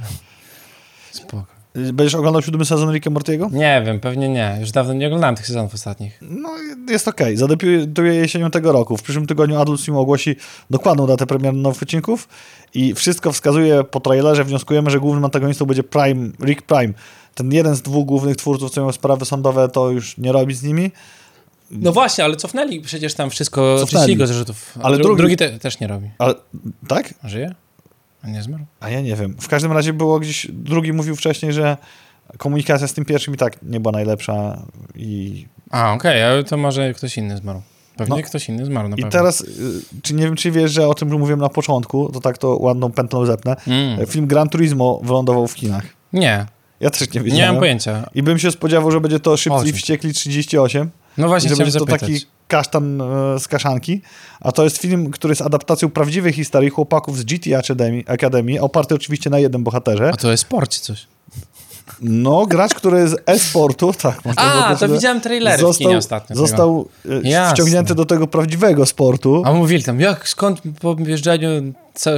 Speaker 1: Spoko.
Speaker 2: Będziesz oglądał siódmy sezon Ricka Mortiego?
Speaker 1: Nie wiem, pewnie nie. Już dawno nie oglądałem tych sezonów ostatnich.
Speaker 2: No, jest okej. Zadebiutuje jesienią tego roku. W przyszłym tygodniu Adult Swim ogłosi dokładną datę premiery nowych odcinków i wszystko wskazuje po trailerze, wnioskujemy, że głównym antagonistą będzie Prime, Rick Prime. Ten jeden z dwóch głównych twórców, co mają sprawy sądowe, to już nie robi z nimi.
Speaker 1: No właśnie, ale cofnęli przecież tam wszystko,
Speaker 2: Cofnęli.
Speaker 1: go z rzutów.
Speaker 2: Ale
Speaker 1: Dru-
Speaker 2: drugi-
Speaker 1: drugi te, też nie robi.
Speaker 2: Ale tak?
Speaker 1: Żyje? A nie zmarł?
Speaker 2: A ja nie wiem. W każdym razie było gdzieś, drugi mówił wcześniej, że komunikacja z tym pierwszym i tak nie była najlepsza i
Speaker 1: A, okej, ale to może ktoś inny zmarł. Pewnie
Speaker 2: No.
Speaker 1: ktoś inny zmarł, na
Speaker 2: I
Speaker 1: pewno.
Speaker 2: teraz, y, czy nie wiem, czy wiesz, że o czym mówiłem na początku, to tak to ładną pętlą zepnę.
Speaker 1: Mm.
Speaker 2: Film Gran Turismo wylądował w kinach.
Speaker 1: Nie,
Speaker 2: Ja też nie
Speaker 1: nie
Speaker 2: wiedziałem.
Speaker 1: mam pojęcia.
Speaker 2: I bym się spodziewał, że będzie to Szybcy i? Wściekli 38.
Speaker 1: No właśnie
Speaker 2: że
Speaker 1: chciałem
Speaker 2: będzie to
Speaker 1: zapytać.
Speaker 2: taki kasztan e, z kaszanki. A to jest film, który jest adaptacją prawdziwej historii chłopaków z GT Academy, Academy oparty oczywiście na jednym bohaterze.
Speaker 1: A to jest sport czy coś?
Speaker 2: No, gracz, który z e-sportu, tak.
Speaker 1: A,
Speaker 2: powiedzieć,
Speaker 1: to widziałem trailery w
Speaker 2: został,
Speaker 1: kinie ostatnio.
Speaker 2: Został e,
Speaker 1: Jasne.
Speaker 2: ściągnięty do tego prawdziwego sportu.
Speaker 1: A mówili tam, jak, skąd po wjeżdżaniu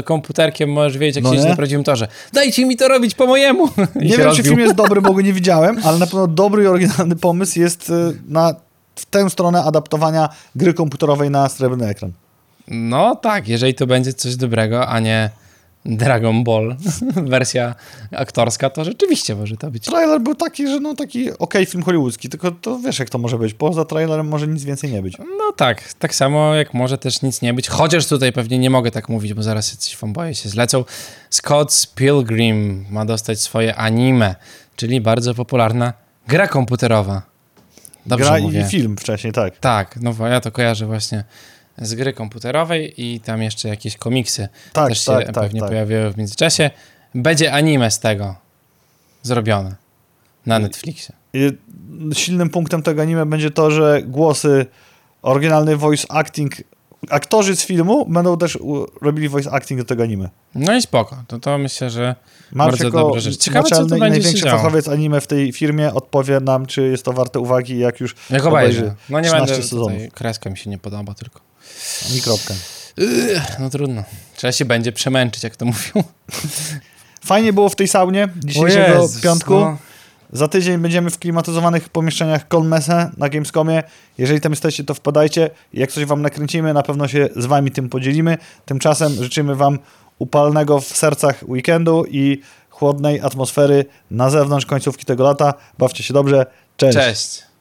Speaker 1: komputerkiem możesz wiedzieć, jak
Speaker 2: No
Speaker 1: się jeździ
Speaker 2: nie?
Speaker 1: na prawdziwym torze? Dajcie mi to robić po mojemu! I
Speaker 2: Nie wiem, czy
Speaker 1: rozbił.
Speaker 2: film jest dobry, bo go nie widziałem, ale na pewno dobry i oryginalny pomysł jest e, na w tę stronę adaptowania gry komputerowej na srebrny ekran.
Speaker 1: No tak, jeżeli to będzie coś dobrego, a nie Dragon Ball, wersja aktorska, to rzeczywiście może to być.
Speaker 2: Trailer był taki, że no taki okej film hollywoodzki, tylko to wiesz jak to może być. Poza trailerem może nic więcej nie być.
Speaker 1: No tak, tak samo jak może też nic nie być, chociaż tutaj pewnie nie mogę tak mówić, bo zaraz jacyś fanboye się zlecą. Scott's Pilgrim ma dostać swoje anime, czyli bardzo popularna gra komputerowa. Dobrze
Speaker 2: Gra
Speaker 1: mówię.
Speaker 2: i film wcześniej, tak.
Speaker 1: Tak, no bo ja to kojarzę właśnie z gry komputerowej i tam jeszcze jakieś komiksy
Speaker 2: Tak,
Speaker 1: też się
Speaker 2: tak, tak,
Speaker 1: pewnie
Speaker 2: tak.
Speaker 1: pojawiły w międzyczasie. Będzie anime z tego zrobione na Netflixie.
Speaker 2: I silnym punktem tego anime będzie to, że głosy, oryginalny voice acting, aktorzy z filmu będą też robili voice acting do tego anime.
Speaker 1: No i spoko, to, to myślę, że
Speaker 2: Mark
Speaker 1: bardzo dobra rzecz. Ciekawe, co to
Speaker 2: i
Speaker 1: będzie się
Speaker 2: największy
Speaker 1: działo.
Speaker 2: fachowiec anime w tej firmie odpowie nam, czy jest to warte uwagi, jak już
Speaker 1: Jak
Speaker 2: obejrzy
Speaker 1: obejrzę. No nie
Speaker 2: 13
Speaker 1: będę
Speaker 2: sezonów.
Speaker 1: kreska mi się nie podoba tylko.
Speaker 2: Kropkę.
Speaker 1: No trudno. Trzeba się będzie przemęczyć, jak to mówią.
Speaker 2: Fajnie było w tej saunie dzisiejszego piątku.
Speaker 1: no.
Speaker 2: Za tydzień będziemy w klimatyzowanych pomieszczeniach Colmese na Gamescomie. Jeżeli tam jesteście, to wpadajcie. Jak coś wam nakręcimy, na pewno się z wami tym podzielimy. Tymczasem życzymy wam upalnego w sercach weekendu i chłodnej atmosfery na zewnątrz końcówki tego lata. Bawcie się dobrze. Cześć.
Speaker 1: Cześć.